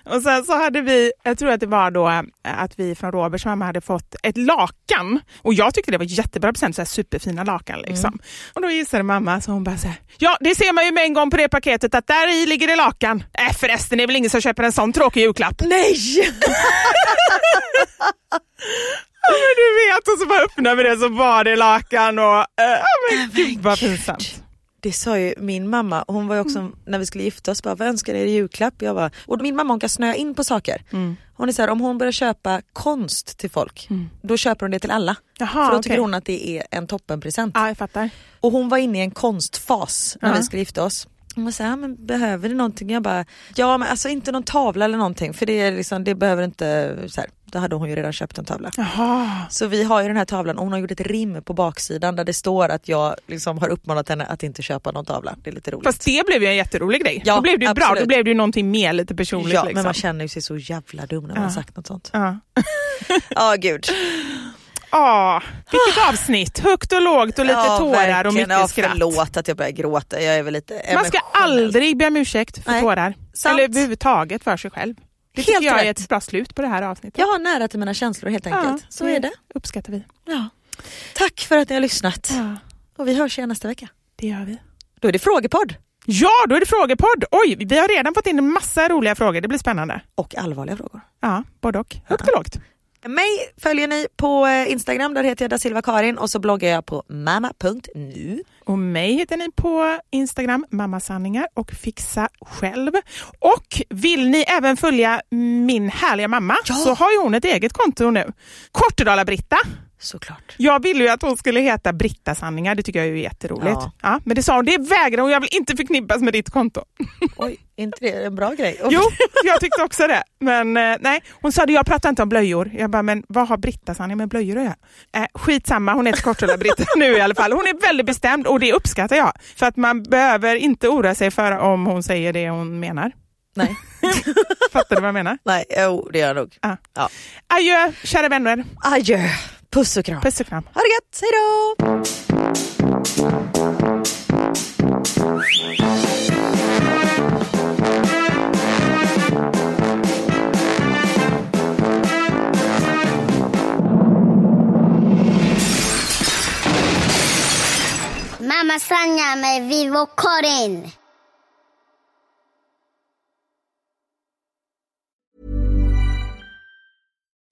Och sen så hade vi, jag tror att det var då eh, att vi från Roberts mamma hade fått ett lakan. Och jag tyckte det var jättebra present, så här superfina lakan liksom. Och då gissade mamma, så hon bara så här, ja det ser man ju med en gång på det paketet att där i ligger det lakan. Äh förresten, det är väl ingen som köper en sån tråkig julklapp. Nej! Ja, men du vet, och så bara öppnade vi det så var det lakan och... eh, Ja men gud vad pinsamt. Det sa ju min mamma, hon var ju också när vi skulle gifta oss, bara, vad önskar ni er i julklapp? Jag bara, och min mamma hon kan snöa in på saker. Mm. Hon är så här, om hon börjar köpa konst till folk, då köper hon det till alla. Jaha, För då okej. tycker hon att det är en toppenpresent. Ja, jag fattar. Och hon var inne i en konstfas när Ja. vi skulle gifta oss. Hon var såhär, men behöver du någonting? Jag bara, ja men alltså inte någon tavla eller någonting för det, är liksom, det behöver inte, så här, då hade hon ju redan köpt en tavla. Jaha. Så vi har ju den här tavlan och hon har gjort ett rim på baksidan där det står att jag liksom har uppmanat henne att inte köpa någon tavla. Det är lite roligt. Fast det blev ju en jätterolig grej. Ja, då blev det ju bra, då blev det ju någonting mer lite personligt. ja, liksom. men man känner ju sig så jävla dum när man har Ja. sagt något sånt. Ja. Ja gud. Ah, vilket avsnitt! Högt och lågt och lite ja, tårar och mycket ja, skratt. Förlåt att jag börjar gråta, jag är väl lite Man ska aldrig be om ursäkt för Nej, tårar. sant. Eller överhuvudtaget för sig själv. Det Helt tycker jag är rätt. ett bra slut på det här avsnittet. Jag har nära till mina känslor helt enkelt. så är det. uppskattar vi. Ja. Tack för att ni har lyssnat. Ja, Och vi hörs igen nästa vecka. det gör vi. Då är det frågepodd. Ja, då är det frågepodd. Oj, vi har redan fått in en massa roliga frågor. Det blir spännande. Och allvarliga frågor. Ja, både och. Högt och lågt. Mig följer ni på eh, Instagram, där heter jag da Silva Karin och så bloggar jag på mamma.nu. Och mig hittar ni på Instagram, mammasanningar och fixa själv. Och vill ni även följa min härliga mamma så har ju hon ett eget konto nu. Kortedala-Britta. Såklart. Jag ville ju att hon skulle heta Britta Sanningar, det tycker jag är ju jätteroligt. Ja. Ja. men det sa hon, det vägrar hon, jag vill inte förknippas med ditt konto. Oj, inte det en bra grej? Jo, jag tyckte också det. Men eh, nej, hon sa det, jag pratar inte om blöjor. Jag bara, men vad har Britta Sanningar med blöjor att göra? Eh, skitsamma, hon heter Kortedala-Britta nu i alla fall. Hon är väldigt bestämd och det uppskattar jag. För att man behöver inte oroa sig för om hon säger det hon menar. Nej, Fattar du vad jag menar? nej jo, det gör jag nog. Ja. Ja. Adjö, kära vänner. Adjö, puss och kram. Puss och kram. Ha det gött, hejdå! Mamma Sanja med Vivo Karin.